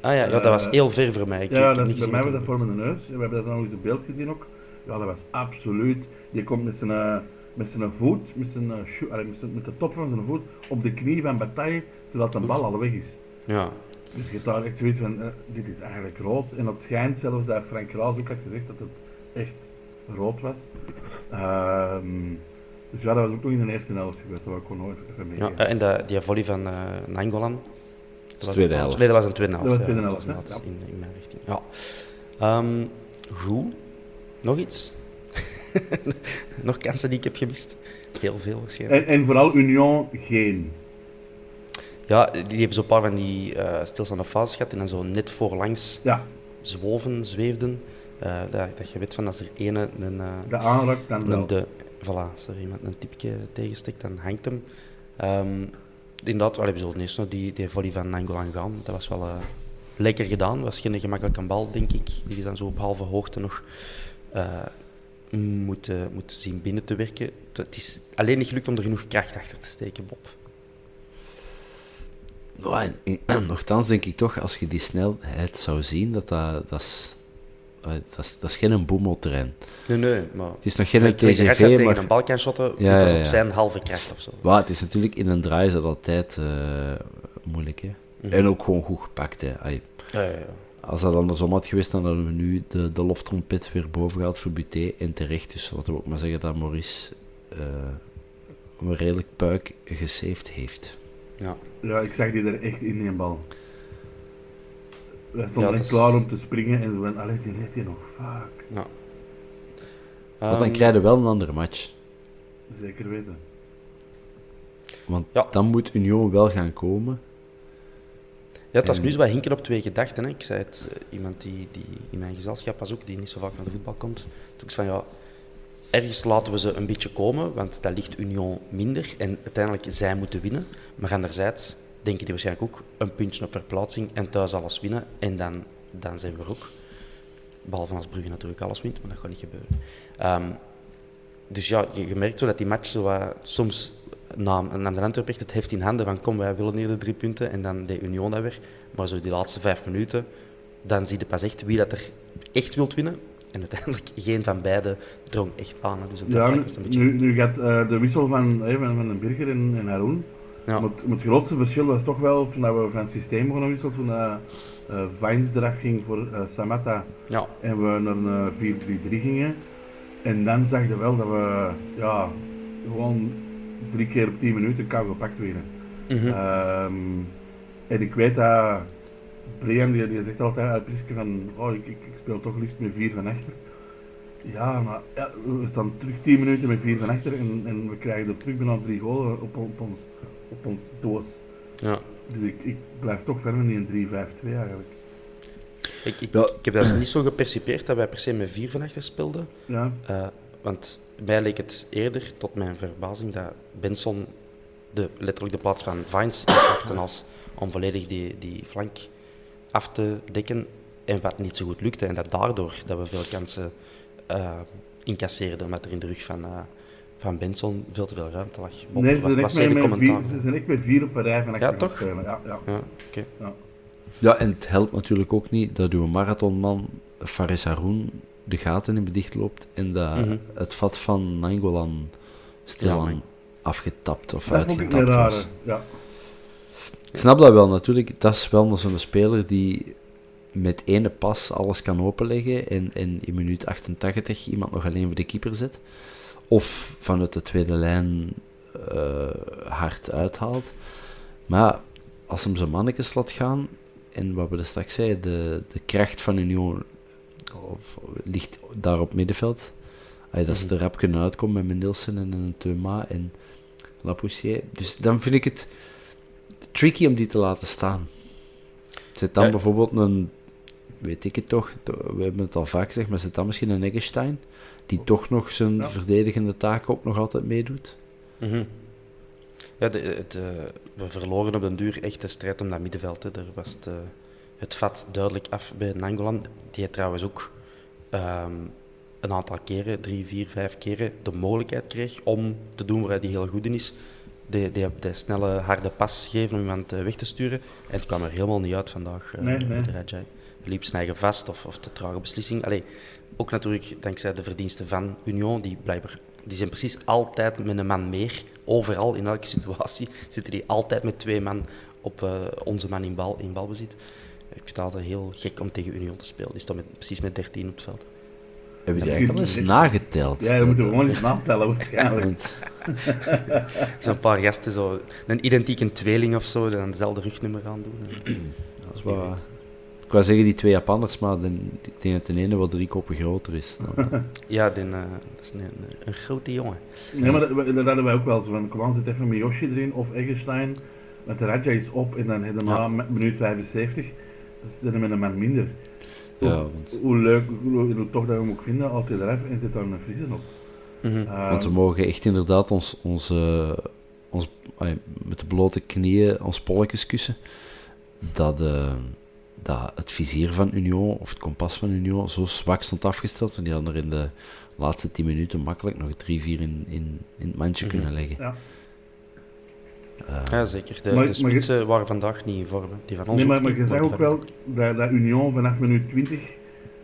Ah ja, ja, dat was Eh, heel ver voor mij. Ik, ja, dat bij mij was dat voor mijn neus. We hebben dat nog eens op beeld gezien ook. Ja, dat was absoluut... Die komt met zijn, met zijn voet, met, zijn, met, met de top van zijn voet, op de knie van Bataille, zodat de bal al weg is. Ja, Dus je daar echt zoiets van, dit is eigenlijk rood. En dat schijnt zelfs dat Frank Raas ook had gezegd dat het echt rood was. Ehm, dus ja, dat was ook nog in de eerste helft gebeurd, dat gewoon nooit even ja. meegeven. en dat, die volley van eh Nangolan. is tweede helft. Nee, dat was een tweede helft. Dat was ja, tweede dat helft, was inderdaad in, in mijn richting. Ja. Ehm, goed. Nog iets? Nog kansen die ik heb gemist? Heel veel waarschijnlijk. En, en vooral Union geen. Ja, die hebben zo'n paar van die eh stilstaande fases gehad en dan zo net voorlangs Ja, zwoven, zweefden. Eh, dat, dat je weet van als er ene een, eh, de aanrak dan wel. een de, voilà, als er iemand een tipje tegensteekt, dan hangt hem. Ehm, inderdaad, allee, we zullen eerst nog die, die volley van Nangolan gaan. Dat was wel eh, lekker gedaan. was geen gemakkelijke bal, denk ik. Die is dan zo op halve hoogte nog eh moet, moet zien binnen te werken. Het is alleen niet gelukt om er genoeg kracht achter te steken, Bob. Nochtans denk ik toch, als je die snelheid zou zien, dat dat, dat is... eh, Dat is, dat is geen boemelterrein. Nee, nee, maar... Het is nog geen Ratja TGV, tegen maar... een bal kan shotten, Ja, dit was op zijn halve kracht of zo. Well, het is natuurlijk in een draai is dat altijd eh, moeilijk, hè. Mhm. En ook gewoon goed gepakt, hè. Ai, Ja, ja, ja. als dat andersom had geweest, dan hadden we nu de, de loftrompet weer boven gehaald voor Buté. En terecht, dus laten we ook maar zeggen dat Maurice eh, een redelijk puik gesaved heeft. ja. Ja, ik zag die er echt in, die bal. Ja, dat echt is- klaar om te springen en ze van, allee, die redt hier nog vaak. ja. Want dan Ehm, krijg je wel een andere match. Zeker weten. Want Ja. dan moet Union wel gaan komen. Ja, het was En- nu zo wat hinken op twee gedachten. Hè. Ik zei het, eh, iemand die, die in mijn gezelschap was ook, die niet zo vaak naar de voetbal komt. Toen ik zei van ja, ergens laten we ze een beetje komen, want dat ligt Union minder. En uiteindelijk, zij moeten winnen. Maar anderzijds denken die waarschijnlijk ook een puntje op verplaatsing en thuis alles winnen. En dan, dan zijn we er ook. Behalve als Brugge natuurlijk alles wint, maar dat gaat niet gebeuren. Ehm, dus ja, je, je merkt zo dat die match zo soms na, na de Antwerp echt het heft in handen van kom, wij willen hier de drie punten en dan de Union dat weer. Maar zo die laatste vijf minuten, dan zie je pas echt wie dat er echt wilt winnen En uiteindelijk geen van beiden drong echt aan. Dus op dat Ja, was een beetje... nu, nu gaat eh, de wissel van, van, van den Birger en, en. Ja. Maar, het, maar het grootste verschil was toch wel toen dat we van systeem begonnen wisselen, toen uh, uh, Vines eraf ging voor uh, Samatta Ja. en we naar een 4-3-3 gingen. En dan zag je wel dat we ja, gewoon drie keer op 10 minuten kou gepakt werden. Mhm. Ehm, en ik weet dat Brian die, die zegt altijd uit Priske van oh, ik, ik, ik speel toch liefst met 4 van achter. Ja, maar ja, we staan terug 10 minuten met 4 van achter en, en we krijgen er terug bijna drie golen op, op, ons, op ons doos. Ja. Dus ik, ik blijf toch verder in een 3-5-2 eigenlijk. Ik, ik, Ja. ik heb dat niet zo gepercipeerd dat wij per se met vier van achter speelden. Ja, Eh, want mij leek het eerder, tot mijn verbazing, dat Benson de, letterlijk de plaats van Vines inpakte als om volledig die, die flank af te dekken. En wat niet zo goed lukte. En dat daardoor dat we veel kansen eh, incasseerden, omdat er in de rug van, eh, van Benson veel te veel ruimte lag. Bob, nee, ze wat, zijn, met, vier, ze zijn echt met vier op een rij van Ja, toch? Ja, ja. Ja, oké. Ja, en het helpt natuurlijk ook niet dat uw marathonman Faris Haroun de gaten in bedicht loopt en dat Mhm. het vat van Nangolan stilaan Ja, afgetapt of Dat uitgetapt was. Ja. Ik snap dat wel natuurlijk. Dat is wel zo'n speler die met ene pas alles kan openleggen en, en in minuut 88 iemand nog alleen voor de keeper zet. Of vanuit de tweede lijn eh, hard uithaalt. Maar als hem zijn mannetjes laat gaan, en wat we er straks zeiden, de, de kracht van Union of, ligt daar op middenveld. Allee, dat ze er rap kunnen uitkomen met Nielsen en een Thuma en Lapoussier. Dus dan vind ik het tricky om die te laten staan. Zet dan Ja. bijvoorbeeld een, weet ik het toch, we hebben het al vaak gezegd, maar zet dan misschien een Eggestein, die toch nog zijn Ja. verdedigende taken ook nog altijd meedoet. Mhm. Ja, de, het, eh, we verloren op den duur echt de strijd om dat middenveld. Hè. Daar was het, het vat duidelijk af bij Nangolan. Die trouwens ook ehm, een aantal keren, drie, vier, vijf keren, de mogelijkheid kreeg om te doen waar hij die heel goed in is. De, de, de snelle, harde pas geven om iemand eh, weg te sturen. En het kwam er helemaal niet uit vandaag eh, Nee, nee. met Rajai. Hij liep zijn eigen vast of, of te trage beslissing. Allee, ook natuurlijk dankzij de verdiensten van Union, die blijkbaar die zijn precies altijd met een man meer. Overal, in elke situatie, zitten die altijd met twee man op eh, onze man in, bal, in balbezit. Ik vind het altijd heel gek om tegen Union te spelen. Die staat met, precies met 13 op het veld. Hebben die eigenlijk al eens nageteld? ja, dan moeten we gewoon eens naamtellen waarschijnlijk. Want- Zo'n paar gasten, zo, een identieke tweeling of zo, dan hetzelfde rugnummer aan doen. dat is wel waar. Ik wou zeggen die twee Japanners, maar de, ik denk dat de ene wel drie koppen groter is. dan- Ja, die, eh, dat is een, een grote jongen. Nee, maar dat, dat hadden wij ook wel zo van, kom aan, zet even Miyoshi erin of Eggestein. Want de Raja is op en dan hebben we Ja. minuut 75, dan zitten we met een man minder. ja, Hoe, want, hoe leuk, hoe, hoe toch dat we hem ook vinden, altijd eraf en zet daar een Friesen op. Mhm. Uh, want we mogen echt inderdaad ons, ons, eh, ons met de blote knieën ons polletjes kussen. Dat, eh, dat het vizier van Union, of het kompas van Union, zo zwak stond afgesteld. Want die hadden er in de laatste 10 minuten makkelijk nog 3-4 in, in, in het mandje Mhm. kunnen leggen. ja. Eh, Ja, zeker. De, Maar- de maar je- spitsen waren vandaag niet in vorm. Die van ons Nee, maar, maar je zag ook wel dat, dat Union vanaf minuut 20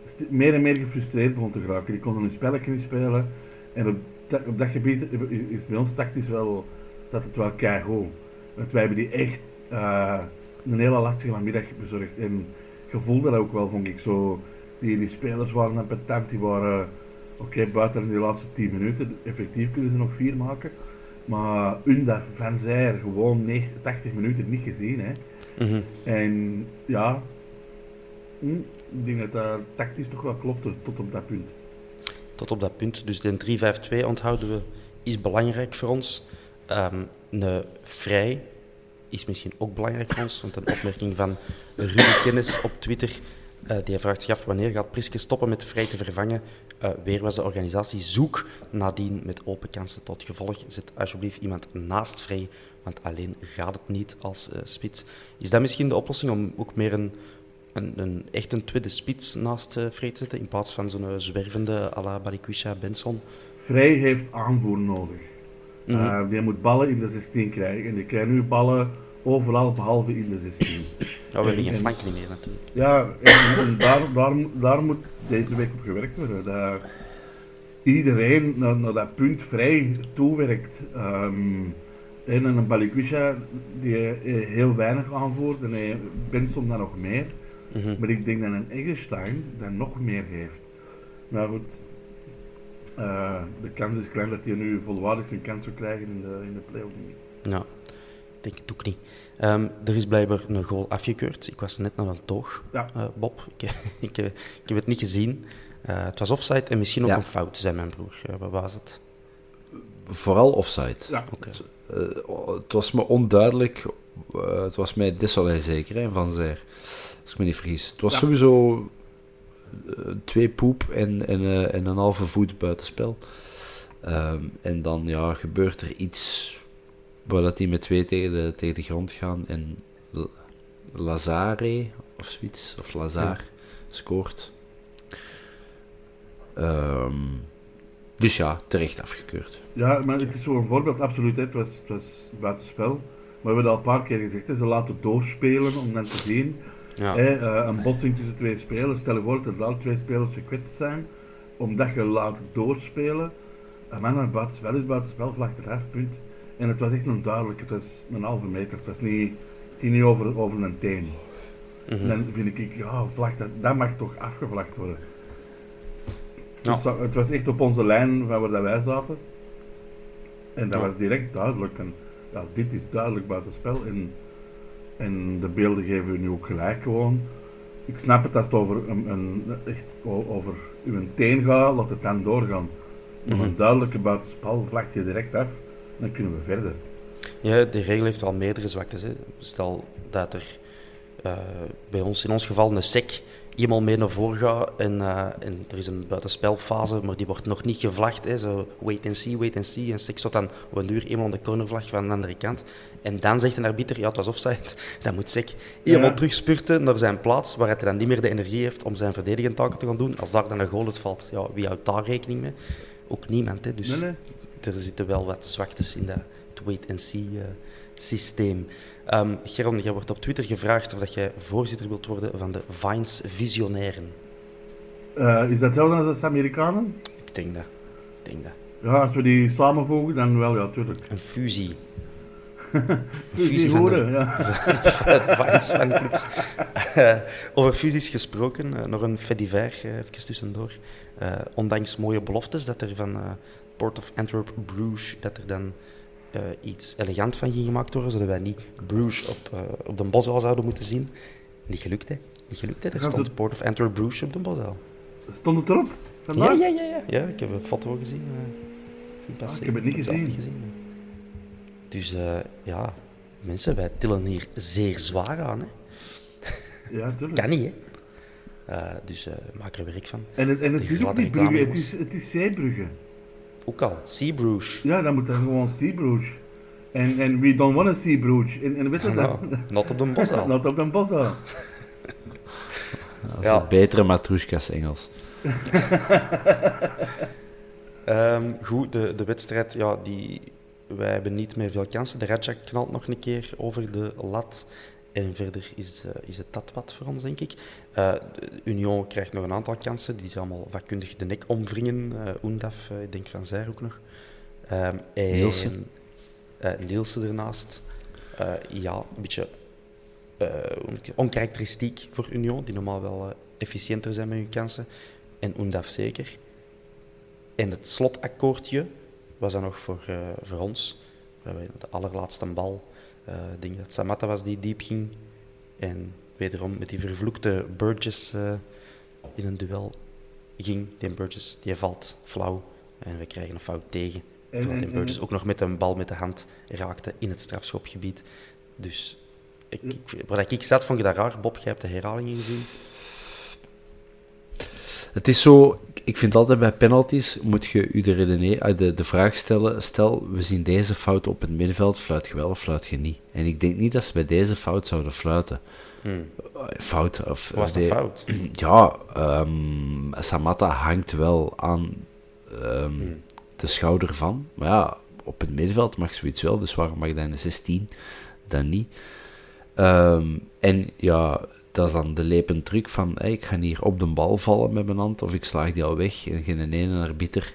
st- meer en meer gefrustreerd begon te geraken. Die konden hun spelletje niet spelen. En op, dat- op dat gebied is is bij ons tactisch wel, staat het wel keigoed. Want wij hebben die echt eh, een hele lastige namiddag bezorgd. En je voelde dat ook wel, vond ik zo. Die, die spelers waren dan petant, die waren... Oké, buiten in die laatste 10 minuten, effectief kunnen ze nog vier maken. Maar hun dat van zij gewoon 90, 80 minuten niet gezien. Hè. Mhm. En ja, hm, ik denk dat dat tactisch toch wel klopte tot op dat punt. Tot op dat punt. Dus de 3-5-2 onthouden we is belangrijk voor ons. Ehm een vrij is misschien ook belangrijk voor ons. Want een opmerking van Rudy Kennis op Twitter. eh, die vraagt zich af wanneer gaat Priske stoppen met vrij te vervangen. Eh, weer was de organisatie zoek nadien met open kansen tot gevolg. Zet alsjeblieft iemand naast vrij, want alleen gaat het niet als eh, spits. Is dat misschien de oplossing om ook meer een, een, een echt een tweede spits naast uh, Vrij te zetten, in plaats van zo'n zwervende à la Balikwisha Benson? Vrij heeft aanvoer nodig. Eh, die moet ballen in de 16 krijgen. En die krijgt nu ballen overal behalve in de 16. Ja, we hebben En- geen en- flank niet meer natuurlijk. Ja, en, en daar, daar, daar moet deze week op gewerkt worden. Dat iedereen naar, naar dat punt vrij toewerkt. Ehm en een Balikwisha die heel weinig aanvoert en hij Benson dan nog meer. Mhm. Maar ik denk dat een Eggestein dat nog meer heeft. Maar goed, eh, de kans is klein dat hij nu volwaardig zijn kans zou krijgen in de, in de play-off. Ja, denk het ook niet. Ehm, er is blijkbaar een goal afgekeurd. Ik was net naar een toog, Ja. eh, Bob. Ik, ik, ik heb het niet gezien. Eh, het was offside en misschien ook Ja. een fout, zei mijn broer. Eh, wat was het? Vooral offside. Ja. Eh, het was me onduidelijk. eh, het was mij Desolé zeker, hè, van Zer. Als ik me niet vergis. Het was Ja. sowieso twee poep en, en, eh, en een halve voet buitenspel. Ehm, en dan ja, gebeurt er iets waar dat die met twee tegen de, tegen de grond gaan. En L- Lazare of zoiets, of Lazar, scoort. Ehm, dus ja, terecht afgekeurd. Ja, maar het is zo'n voorbeeld, absoluut. hè. Het was, het was buitenspel. Maar we hebben het al een paar keer gezegd. Hè. Ze laten doorspelen om dan te zien. Ja. Hè, eh, een botsing tussen twee spelers. Stel je voor dat er al twee spelers gekwetst zijn. Omdat je laat doorspelen. En man, buitenspel is buitenspel, vlak eraf, punt. En het was echt een duidelijk. Het was een halve meter. Het was niet, het ging niet over, over een teen. Mhm. Dan vind ik, ja, vlag, dat, dat mag toch afgevlakt worden. Ja. Het, wa- het was echt op onze lijn van waar dat wij zaten. En dat Ja. was direct duidelijk. En, ja, dit is duidelijk buitenspel. En, en de beelden geven u nu ook gelijk gewoon. Ik snap het als het over, een, een, echt over uw teen gaat, laat het dan doorgaan. Maar Mhm. een duidelijke buitenspel vlak je direct af. Dan kunnen we verder. Ja, de regel heeft wel meerdere zwaktes. Hè. Stel dat er eh, bij ons, in ons geval, een sec iemand mee naar voren gaat en, eh, en er is een buitenspelfase, maar die wordt nog niet gevlacht. Hè. Zo wait and see, wait and see. En sec staat dan op een duur iemand de cornervlag van de andere kant. En dan zegt een arbiter, ja, het was offside. Dan moet sec Ja. terugspurten naar zijn plaats, waar hij dan niet meer de energie heeft om zijn verdedigende taken te gaan doen. Als daar dan een goal het valt, ja, wie houdt daar rekening mee? Ook niemand. Hè. Dus Nee, nee. Er zitten wel wat zwaktes in dat het wait-and-see eh, systeem. Ehm Geron, jij wordt op Twitter gevraagd of dat jij voorzitter wilt worden van de Vines Visionairen. Eh, is dat hetzelfde als de Amerikanen? Ik denk dat. Ik denk dat. Ja, als we die samenvoegen, dan wel, ja, tuurlijk. Een fusie. Dus die van de- ja. Vines fanclubs. Eh, over fusies gesproken, nog een fait divers, even tussendoor. Ondanks mooie beloftes dat er van Port of Antwerp Bruges, dat er dan eh, iets elegant van ging gemaakt worden, zodat wij niet Bruges op, eh, op de Boszaal zouden moeten zien. Niet gelukt, hè? Niet gelukt, hè? Er stond Port of Antwerp Bruges op de Boszaal. Stond het erop? Ja, ja, ja, ja. Ja, ik heb een foto gezien. eh, zien. Ah, ik heb het niet zelf gezien. Dus ja, mensen, wij tillen hier zeer zwaar aan. Hè? Ja, tuurlijk. Kan niet, hè? Dus maak er werk van. En het, en het is ook niet Brugge, het is, het is Zeebrugge. Ook al, Sea Bruges. Ja, dan moet dat gewoon Zeebrugge. En, en we don't want to see Bruges. En, en weet je dat? Nou, not op de Boszaal. Not op de Bossa. Dat is Ja. het betere Matrushka's Engels. Ehm, goed, de, de wedstrijd, ja, die, wij hebben niet meer veel kansen. De Rajak knalt nog een keer over de lat. En verder is, eh, is het dat wat voor ons, denk ik. De Union krijgt nog een aantal kansen. Die ze allemaal vakkundig de nek omwringen. Eh Oendaf, eh, ik denk van Zij ook nog. En, Nielsen. Nielsen ernaast. Ja, een beetje onkarakteristiek voor Union, die normaal wel efficiënter zijn met hun kansen. En Oendaf zeker. En het slotakkoordje was dan nog voor, voor ons. We hebben de allerlaatste bal. Ik denk dat Samatta was die diep ging. En wederom met die vervloekte Burgess eh, in een duel ging. Die Burgess die valt flauw. En we krijgen een fout tegen. En- Terwijl die en- Burgess ook nog met een bal met de hand raakte in het strafschopgebied. Dus ik, ik, waar ik zat, vond ik dat raar. Bob, jij hebt de herhalingen gezien. Het is zo, ik vind altijd bij penalties moet je u de, redeneer, eh, de, de vraag stellen, stel we zien deze fout op het middenveld, fluit je wel of fluit je niet? En ik denk niet dat ze bij deze fout zouden fluiten. Hmm. Eh, Fout. Of, Was eh, dat fout? Ja, ehm, Samatta hangt wel aan ehm, Hmm. de schouder van. Maar ja, op het middenveld mag zoiets wel, dus waarom mag in de 16 dan niet? Ehm, en ja, dat is dan de lepend truc van hey, ik ga hier op de bal vallen met mijn hand of ik slaag die al weg en geen ene arbiter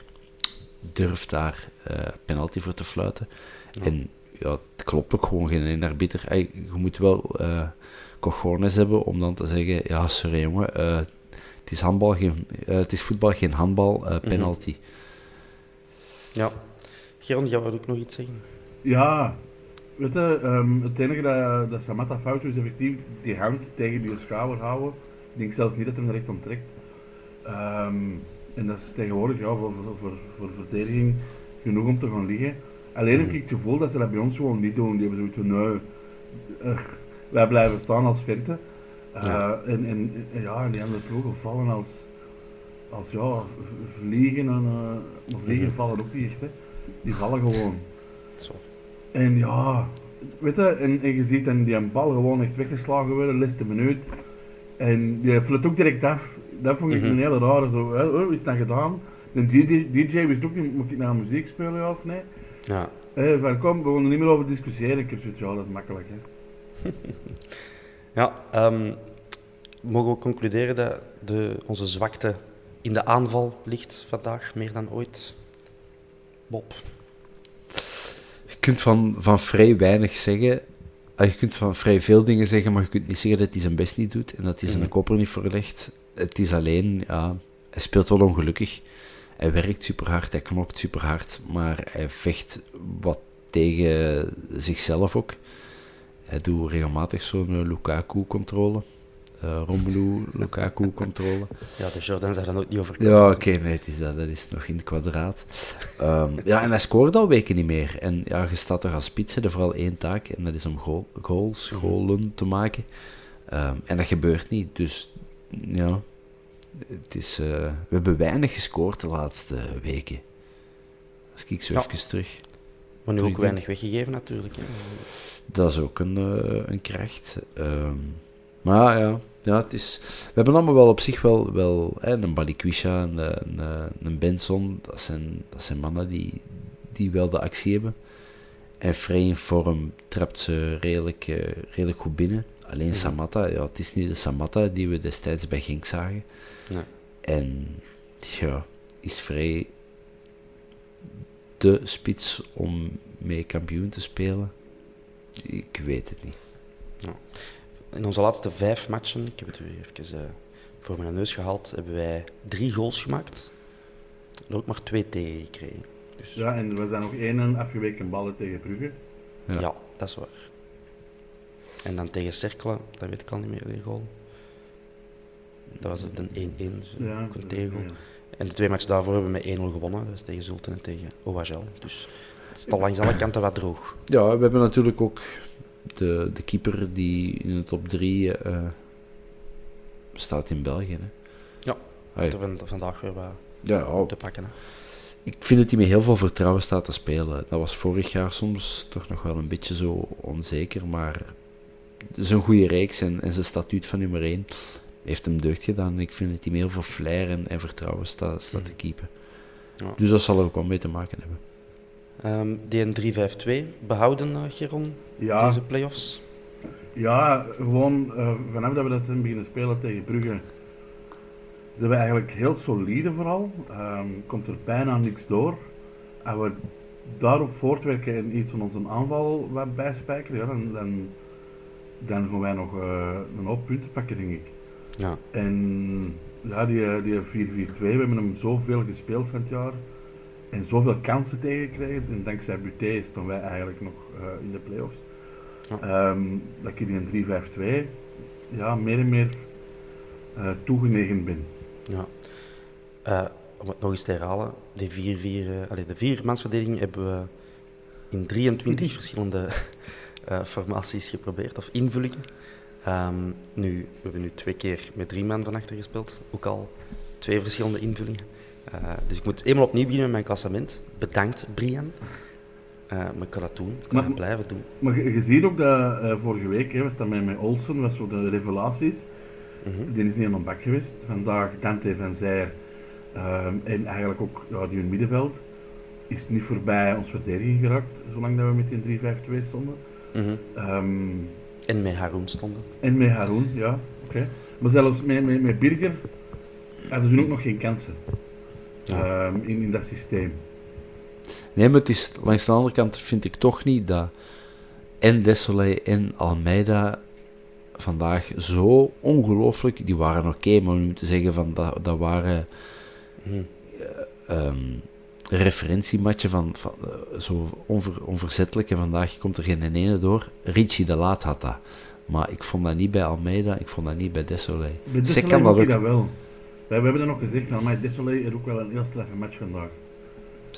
durft daar uh, penalty voor te fluiten. En ja, het klopt ook gewoon geen ene arbiter. Hey, je moet wel uh, cojones hebben om dan te zeggen, ja sorry jongen, uh, het is, handbal, geen, het is voetbal, geen handbal, penalty. Mm -hmm. Ja. Geron, jij wou ook nog iets zeggen? Ja, weet je, um, het enige dat, dat Samatta fout is effectief die hand tegen die schouder houden. Ik denk zelfs niet dat hij hem er echt onttrekt. Um, en dat is tegenwoordig ja, voor, voor, voor, voor verdediging genoeg om te gaan liggen. Alleen heb ik het gevoel dat ze dat bij ons gewoon niet doen. Die hebben zoiets van, nee, uh, wij blijven staan als venten. Uh, ja. En, en, en, ja, die andere ploegen vallen als, als ja, vliegen en uh, vliegen mm -hmm. vallen ook niet echt. Hè. Die vallen gewoon. Zo. En ja, weet je, en, en je ziet dan die bal gewoon echt weggeslagen worden, laatste minuut. En die flut ook direct af. Dat vond ik mm -hmm. een hele rare, zo, hè, hoe is het dan gedaan? De DJ, DJ wist ook niet, moet ik naar muziek spelen ja, of nee? Ja. Eh, van kom, we gaan er niet meer over discussiëren. Ik heb zoiets, ja, dat is makkelijk hè. ja, um, mogen we concluderen dat de, onze zwakte in de aanval ligt vandaag meer dan ooit? Bob? Je kunt van, van vrij weinig zeggen. Je kunt van vrij veel dingen zeggen, maar je kunt niet zeggen dat hij zijn best niet doet en dat hij zijn mm. koper niet voorlegt. Het is alleen, ja, hij speelt wel ongelukkig. Hij werkt super hard, hij knokt super hard, maar hij vecht wat tegen zichzelf ook. Hij doet regelmatig zo'n Lukaku-controle. Uh, Romelu, Lukaku-controle. Ja, de Jordan zou dan ook niet over Ja, oké, okay, nee, het is dat, dat is nog in het kwadraat. Um, ja, en hij scoort al weken niet meer. En ja, je staat toch als spits, er vooral één taak, en dat is om goal, goals, goalen te maken. Um, en dat gebeurt niet, dus ja, het is, uh, we hebben weinig gescoord de laatste weken. Als ik zo ja. even terug... Maar nu ook weinig weggegeven natuurlijk. Hè. Dat is ook een, uh, een kracht. Um, maar ja, ja het is, we hebben allemaal wel op zich wel, wel hè, een Balikwisha, een, een, een Benson. Dat zijn, dat zijn mannen die, die wel de actie hebben. En vrij in vorm trapt ze redelijk, uh, redelijk goed binnen. Alleen ja. Samatta, ja, het is niet de Samatta die we destijds bij Genk zagen. Nee. En ja, is vrij de spits om mee kampioen te spelen? Ik weet het niet. Ja. In onze laatste vijf matchen, ik heb het weer even uh, voor mijn neus gehaald, hebben wij drie goals gemaakt. En ook maar twee tegen gekregen. Dus... Ja, en we zijn nog één afgeweken ballen tegen Brugge. Ja. ja. dat is waar. En dan tegen Cerkelen, dat weet ik al niet meer, die goal. Dat was een 1-1, dus ja, een tegengoal. Ja. En de twee matchen daarvoor hebben we met 1-0 gewonnen. Dat is tegen Zulten en tegen OHL. Dus het is al langs alle kanten wat droog. Ja, we hebben natuurlijk ook de, de keeper die in de top 3 uh, staat in België. Hè. Ja, hey. er vandaag weer wat ja, oh. te pakken. Hè. Ik vind dat hij met heel veel vertrouwen staat te spelen. Dat was vorig jaar soms toch nog wel een beetje zo onzeker, maar het is een goede reeks en, en zijn statuut van nummer 1 heeft hem deugd gedaan. Ik vind dat hij meer voor flair en, en vertrouwen staat, staat te keepen. Ja. Dus dat zal er ook wel mee te maken hebben. Um, DN352 behouden, uh, Geron, ja. deze playoffs? Ja, gewoon uh, vanaf dat we dat zijn beginnen spelen tegen Brugge, zijn we eigenlijk heel solide vooral. Um, komt er bijna niks door. En we daarop voortwerken en iets van onze aanval wat bijspijkeren, ja, dan, dan, dan gaan wij nog uh, een hoop punten pakken, denk ik. Ja. En ja, die, die 4-4-2, we hebben hem zoveel gespeeld van het jaar en zoveel kansen tegengekregen. En dankzij Buté stonden wij eigenlijk nog uh, in de play-offs. Ja. Um, dat ik in een 3-5-2 ja, meer en meer uh, toegenegen ben. Ja. Uh, om het nog eens te herhalen, de vier, vier, allee, de vier mansverdediging hebben we in 23 verschillende formaties geprobeerd, of invullingen. Um, nu, we hebben nu twee keer met drie man van achter gespeeld, ook al twee verschillende invullingen. Uh, dus ik moet eenmaal opnieuw beginnen met mijn klassement. Bedankt, Brian. Uh, maar ik kan dat doen, ik kan maar, blijven doen. Maar je, je ziet ook dat uh, vorige week, hè, we staan met, met Olsen, was zo de revelaties. -hmm. Die is niet aan de bak geweest. Vandaag Dante van Zijer um, en eigenlijk ook ja, die in middenveld is niet voorbij ons verdediging geraakt, zolang dat we met die 3-5-2 stonden. -hmm. um, En met Haroon stonden. En met Haroon, ja. Oké. Maar zelfs met, met, met Birger hadden ze ook nog geen kansen. Ehm, in, in dat systeem. Nee, maar het is, langs de andere kant vind ik toch niet dat en Desolé en Almeida vandaag zo ongelooflijk... Die waren oké, maar we moeten zeggen van dat, dat waren Mhm. eh, ehm, referentiematchen van, van eh, zo onver, onverzettelijk. En vandaag komt er geen ene door. Richie de Laat had dat. Maar ik vond dat niet bij Almeida, ik vond dat niet bij Desolé. Bij Desolé kan dat ik ook. dat wel. We, hebben dat nog gezegd, nou, maar Desolé heeft ook wel een heel straffe match vandaag.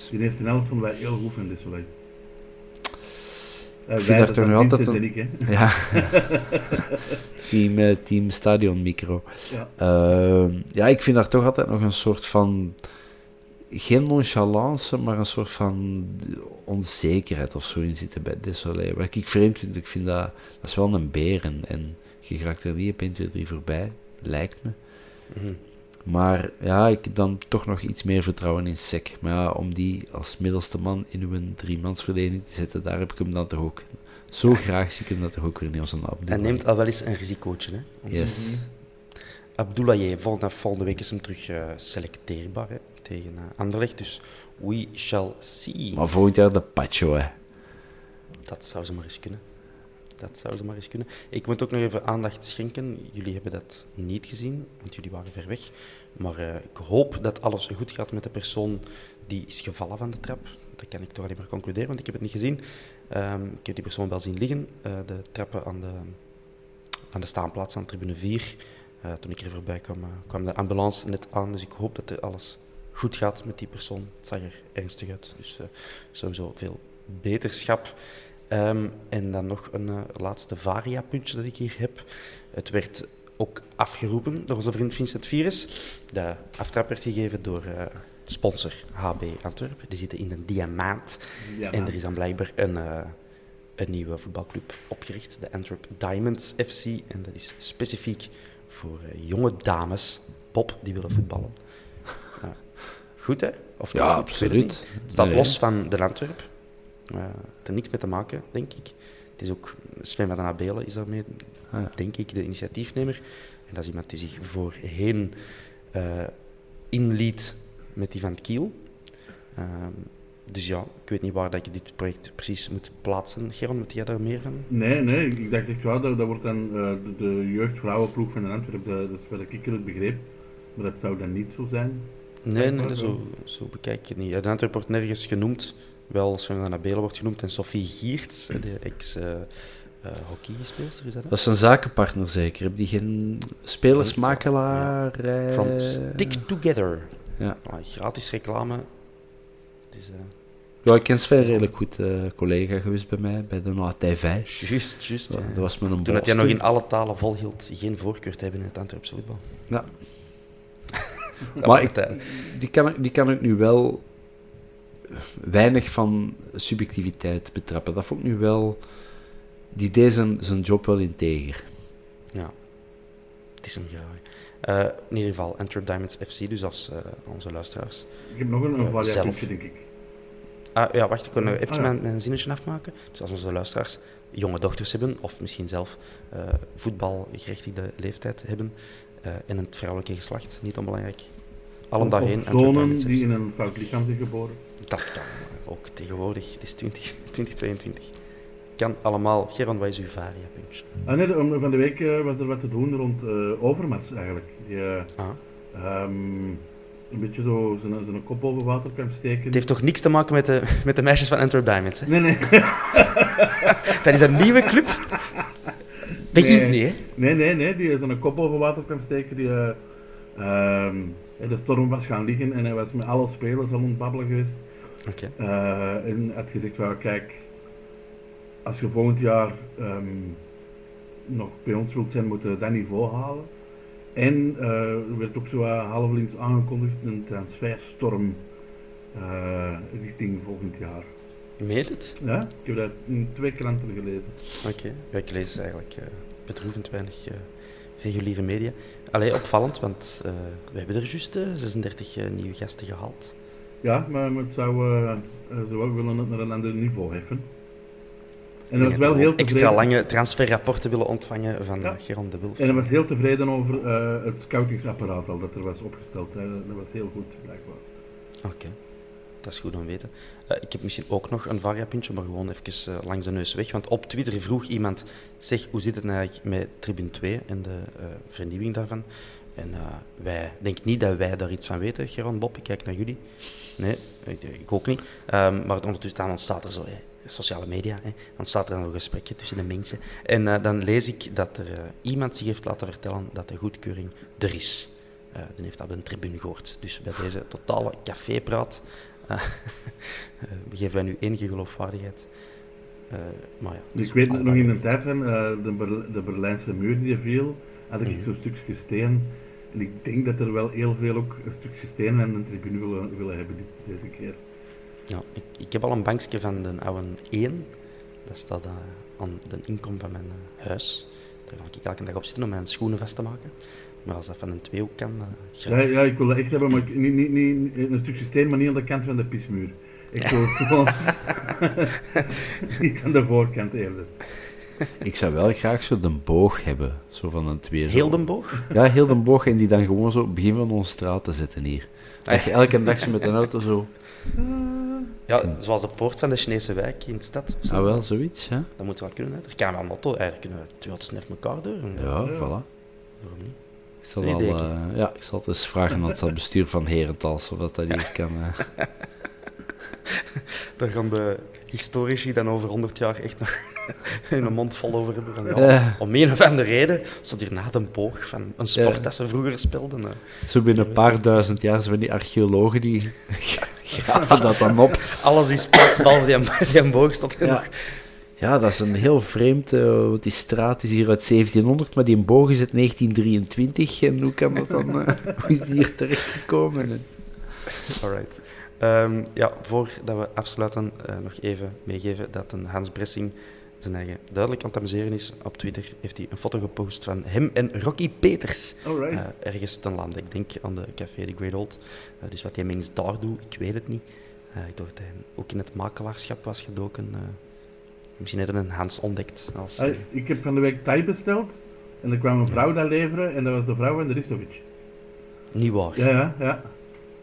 Die eerste helft vonden wij heel goed van Desolé. Uh, vind daar toch nog altijd en een- ik. Ja. team, eh, team Stadion Micro. Ja. Ehm, ja, ik vind daar toch altijd nog een soort van. Geen nonchalance, maar een soort van onzekerheid of zo in zitten bij Desolé. Wat ik vreemd vind, ik vind dat. Dat is wel een beer en, je raakt er niet op 1, 2, 3 voorbij, lijkt me. Mhm. Maar ja, ik heb dan toch nog iets meer vertrouwen in Sek. Maar ja, om die als middelste man in uw driemansverdediging te zetten, daar heb ik hem dan toch ook. Zo graag zie ik hem dat toch ook weer niet als een. Hij neemt al wel eens een risicootje. Hè? Yes. Abdoulaye, volgende, volgende week is hem terug eh, selecteerbaar hè, tegen eh, Anderlecht. Dus we shall see. Maar volgend jaar de Pacho, hè. Dat zou ze maar eens kunnen. Dat zou ze maar eens kunnen. Ik moet ook nog even aandacht schenken. Jullie hebben dat niet gezien, want jullie waren ver weg. Maar eh, ik hoop dat alles goed gaat met de persoon die is gevallen van de trap. Dat kan ik toch alleen maar concluderen, want ik heb het niet gezien. Ehm, ik heb die persoon wel zien liggen. eh, de trappen aan de, aan de staanplaats aan tribune 4. Eh, toen ik er voorbij kwam, kwam de ambulance net aan. Dus ik hoop dat er alles goed gaat met die persoon. Het zag er ernstig uit. Dus eh, sowieso veel beterschap. Ehm, en dan nog een eh, laatste varia-puntje dat ik hier heb. Het werd ook afgeroepen door onze vriend Vincent Virus. De aftrap werd gegeven door eh, sponsor HB Antwerpen. Die zitten in een diamant. Ja, En er is dan blijkbaar een, een nieuwe voetbalclub opgericht, de Antwerp Diamonds FC. En dat is specifiek voor jonge dames, pop, die willen voetballen. Goed, hè? Of Ja, goed? Absoluut. Het staat Nee, los van de Antwerp. Eh, het heeft niks mee te maken, denk ik. Het is ook Sven van den Abelen is daarmee, Ah, ja. denk ik, de initiatiefnemer. En dat is iemand die zich voorheen eh inliet met die van het Kiel. Ehm, dus ja, ik weet niet waar dat ik dit project precies moet plaatsen. Geron, weet jij daar meer van? Nee, nee, ik dacht echt wel, dat, dat wordt dan eh, de, de jeugdvrouwenploeg van de Antwerpen, dat, dat is wat ik het begreep. Maar dat zou dan niet zo zijn. Nee, nee, zo, zo bekijk ik het niet. De Antwerp wordt nergens genoemd. Wel Sven van den Abelen wordt genoemd en Sophie Giertz, de ex-hockeyspeelster, is dat? hè? Dat is een zakenpartner zeker. Heb die geen spelersmakelaar? eh, From Stick Together. Ja. Ah, gratis reclame. Het is, eh, Ja, ik ken Sven redelijk goed. eh, collega geweest bij mij, bij de AT5. Juist, juist. Dat, ja. dat was met een Toen dat jij nog in alle talen volhield geen voorkeur te hebben in het Antwerpse voetbal. Ja. Maar ik, die, kan, ik- die kan ik nu wel weinig van subjectiviteit betrappen. Dat vond ik nu wel... Die deed zijn, zijn job wel integer. Ja, het is hem graag. Eh, in ieder geval, Antwerp Diamonds FC, dus als eh, onze luisteraars. Ik heb nog een, een Eh, variatie, denk ik. Ah, ja, wacht, ik kon nog even Ah, ja. mijn, mijn zinnetje afmaken. Dus als onze luisteraars jonge dochters hebben, of misschien zelf eh voetbalgerechtigde leeftijd hebben, eh, en een vrouwelijke geslacht, niet onbelangrijk. Allen Of- daarheen. Zonen die in een fout lichaam zijn geboren. Dat kan ook tegenwoordig. Het is 20, 2022. Kan allemaal. Geron, wat is uw varia-puntje? Ah, nee, van de week eh, was er wat te doen rond eh, Overmars eigenlijk. Die Ah. ehm, een beetje zo zijn, zijn kop boven water kan steken. Het heeft toch niks te maken met de, met de meisjes van Antwerp Diamonds, hè? Nee, nee. Dat is een nieuwe club. Begint Nee. niet, hè? Nee, nee, nee, die zijn kop boven water kan steken. Die, eh, ehm, de storm was gaan liggen en hij was met alle spelers al ontbabbelen geweest. Oké. Eh, en had gezegd, well, kijk, als je volgend jaar ehm, nog bij ons wilt zijn, moeten we dat niveau halen. En eh, er werd ook zo uh, halvelings aangekondigd een transferstorm richting volgend jaar. Meen het? Ja, ik heb dat in twee kranten gelezen. Oké. Ja, ik lees eigenlijk eh, bedroevend weinig eh, reguliere media. Allee, opvallend, want eh, we hebben er juist eh, 36 eh, nieuwe gasten gehaald. Ja, maar, maar het zou, ze willen het naar een ander niveau heffen. En hij was wel heel extra tevreden. lange transferrapporten willen ontvangen van Ja. Geron de Wulf. En hij was heel tevreden over het scoutingsapparaat al dat er was opgesteld. Hè. Dat was heel goed, blijkbaar. Oké, dat is goed om te weten. Eh, ik heb misschien ook nog een variapuntje, maar gewoon even eh, langs de neus weg. Want op Twitter vroeg iemand, zeg, hoe zit het nou eigenlijk met Tribune 2 en de eh, vernieuwing daarvan? En eh, wij, denk niet dat wij daar iets van weten, Geron Bob, ik kijk naar jullie. Nee, ik, ik ook niet. Ehm, maar ondertussen dan ontstaat er zo, sociale media, dan ontstaat er dan een gesprekje tussen de mensen. En dan lees ik dat er iemand zich heeft laten vertellen dat de goedkeuring er is. Die heeft dat een tribune gehoord. Dus bij deze totale cafépraat geven wij nu enige geloofwaardigheid. Eh, maar ja, is Dus ik weet nog in de tijd van eh, de, Berl- de Berlijnse muur die viel, had ik Mhm. zo'n stukje steen. En ik denk dat er wel heel veel ook een stukje steen en een tribune willen, willen hebben dit, deze keer. Ja, ik, ik heb al een bankje van de oude 1. Dat staat eh, aan de inkom van mijn eh, huis. Daar ga ik elke dag op zitten om mijn schoenen vast te maken. Maar als dat van een tweehoek kan, eh, Ja, ja, ik wil dat echt hebben, maar ik- niet, niet, niet een stukje steen, maar niet aan de kant van de pismuur. Ik wil gewoon niet aan de voorkant eerder. Ik zou wel graag zo de boog hebben. Zo van een twee. Heel de boog. Ja, heel de boog. En die dan gewoon zo op het begin van onze straat te zetten hier. Dat je elke dag zo met een auto zo... Ja, zoals de poort van de Chinese wijk in de stad. zo. Ah, wel, zoiets, hè? Dat moet wel kunnen. Hè. Er kan wel een auto. Eigenlijk kunnen we twee auto's net elkaar door. Ja, voilà. Waarom niet? Ik zal, een eh, ja, ik zal het eens vragen aan het bestuur van Herentals, zodat dat hier kan... eh, Daar gaan de historici dan over 100 jaar echt nog hun mond vol over hebben. Van, ja, Ja. Om een of andere reden, zo hierna de boog van een sport Ja. dat ze vroeger speelden. eh. Zo binnen een paar duizend jaar zijn die archeologen die graven dat dan op. Alles is plat, behalve die, die boog staat er nog. Ja, dat is een heel vreemd, eh, want die straat is hier uit 1700, maar die boog is uit 1923. En hoe kan dat dan, eh, hoe is die hier terechtgekomen? En- Alright. Ehm, ja, voordat we afsluiten, eh, nog even meegeven dat een Hans Bressing zijn eigen duidelijk aan het amuseren is. Op Twitter heeft hij een foto gepost van hem en Rocky Peters. Eh, ergens ten lande. Ik denk aan de Café de Great Old. Dus wat hij mens daar doet, ik weet het niet. Eh, ik dacht dat hij ook in het makelaarschap was gedoken. Misschien heeft een Hans ontdekt. Als, eh, Ah, ik heb van de week Thai besteld. En er kwam een vrouw dat leveren en dat was de vrouw van de Ristovic. niet waar. Ja, ja, ja.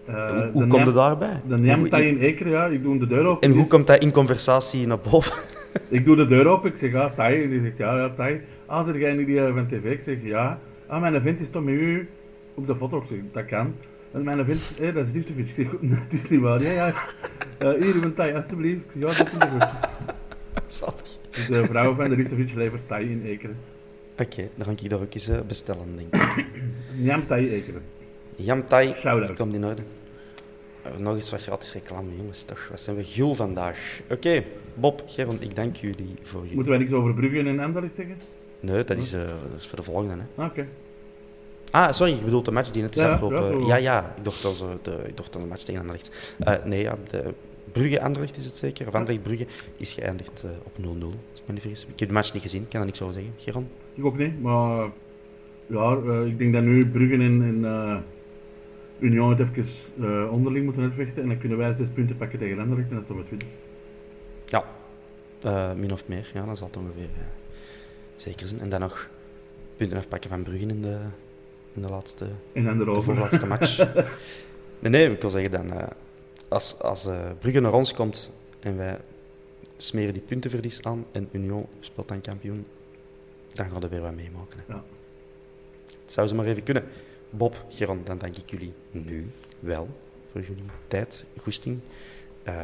Eh, hoe komt het daarbij? De Hoe- Thai in Eker, ja. Ik doe de deur open. en hoe Dus- komt hij in conversatie naar boven? Ik doe de deur open, ik zeg ja, Thai. En die zegt ja, ja, Thai. Ah, zeg jij niet die eh, van tv? Ik zeg ja. Ah, mijn vent is toch met u op de foto? Ik zeg dat kan. En mijn vent, hé, dat is Ristovic. Ik zeg nee, het is niet waar. Ja, ja. Eh, hier, uw Thai, alstublieft. Ik zeg ja, dat is goed. Zalig. Dus de vrouw van de Ristovic levert Thai in Ekeren. Oké, dan ga ik daar ook eens eh, bestellen, denk ik. Njam Thai Ekeren. Jam Thai, Shout-out. komt in orde. Nog eens wat gratis reclame, jongens, toch. Wat zijn we gul vandaag. Oké, Bob, Geron, ik dank jullie voor jullie... Moeten wij niks over Brugge en Anderlecht zeggen? Nee, dat is, eh, dat is voor de volgende, hè. Ah, Oké. Ah, sorry, je bedoelt de match die net is Ja, afgelopen. ja, ja, ik dacht dat de, ik dacht dat de match tegen Anderlecht. Eh nee, ja, de Brugge-Anderlecht is het zeker. Of Anderlecht-Brugge is geëindigd eh, op 0-0, als ik me niet vergis. Ik heb de match niet gezien, ik kan er niks over zeggen. Geron? Ik ook niet, maar ja, eh, ik denk dat nu Brugge en, en eh, Union het even onderling moeten uitvechten en dan kunnen wij zes punten pakken tegen Anderlecht en dan staan we tweede. Ja, eh, min of meer. Ja, dat zal het ongeveer zeker zijn. En dan nog punten afpakken van Brugge in de, in de laatste En dan de voorlaatste match. nee, nee, ik wil zeggen dan, als, als eh, Brugge naar ons komt en wij smeren die puntenverlies aan en Union speelt dan kampioen, dan gaan we weer wat meemaken. Ja. Het zou ze maar even kunnen. Bob, Geron, dan dank ik jullie nu wel voor jullie tijd, goesting. Eh,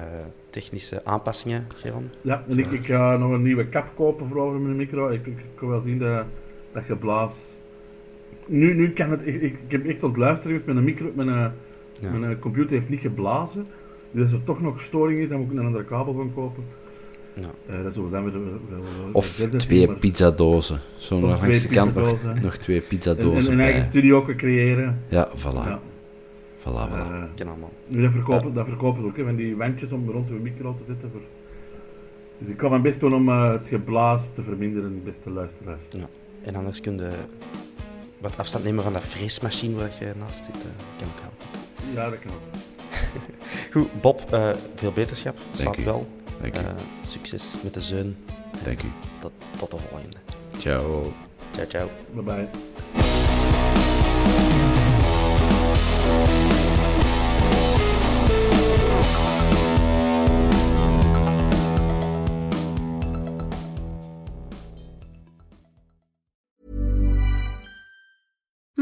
technische aanpassingen, Geron. Ja, en ik, ik ga nog een nieuwe kap kopen voor over mijn micro. Ik, ik, kan wel zien dat, dat geblaas. Nu, nu kan het. Ik, ik, ik heb echt geweest met een micro. Mijn, eh, Ja. mijn eh, computer heeft niet geblazen. Dus als er toch nog storing is, dan moet ik een andere kabel gaan kopen. Ja. Eh, dat zullen we dan weer Of twee maar- pizzadozen. Zo nog twee langs de kant nog, pizzadozen. nog twee En, en pizzadozen een eigen bij. studio ook creëren. Ja, voilà. Ja. Voilà, voilà. Nu, dat verkopen, dat verkopen ze ook, hè, van die wandjes om rond uw micro te zetten. Voor... Dus ik kan mijn best doen om het geblaas te verminderen, beste luisteraars. Ja. En anders kun je wat afstand nemen van dat freesmachine waar je naast zit. kan ook helpen. Ja, dat kan. Goed, Bob, eh, veel beterschap. U. wel. Dank u. Eh, succes met de zeun Dank u. Tot, tot de volgende. Ciao. Ciao, ciao. Bye bye.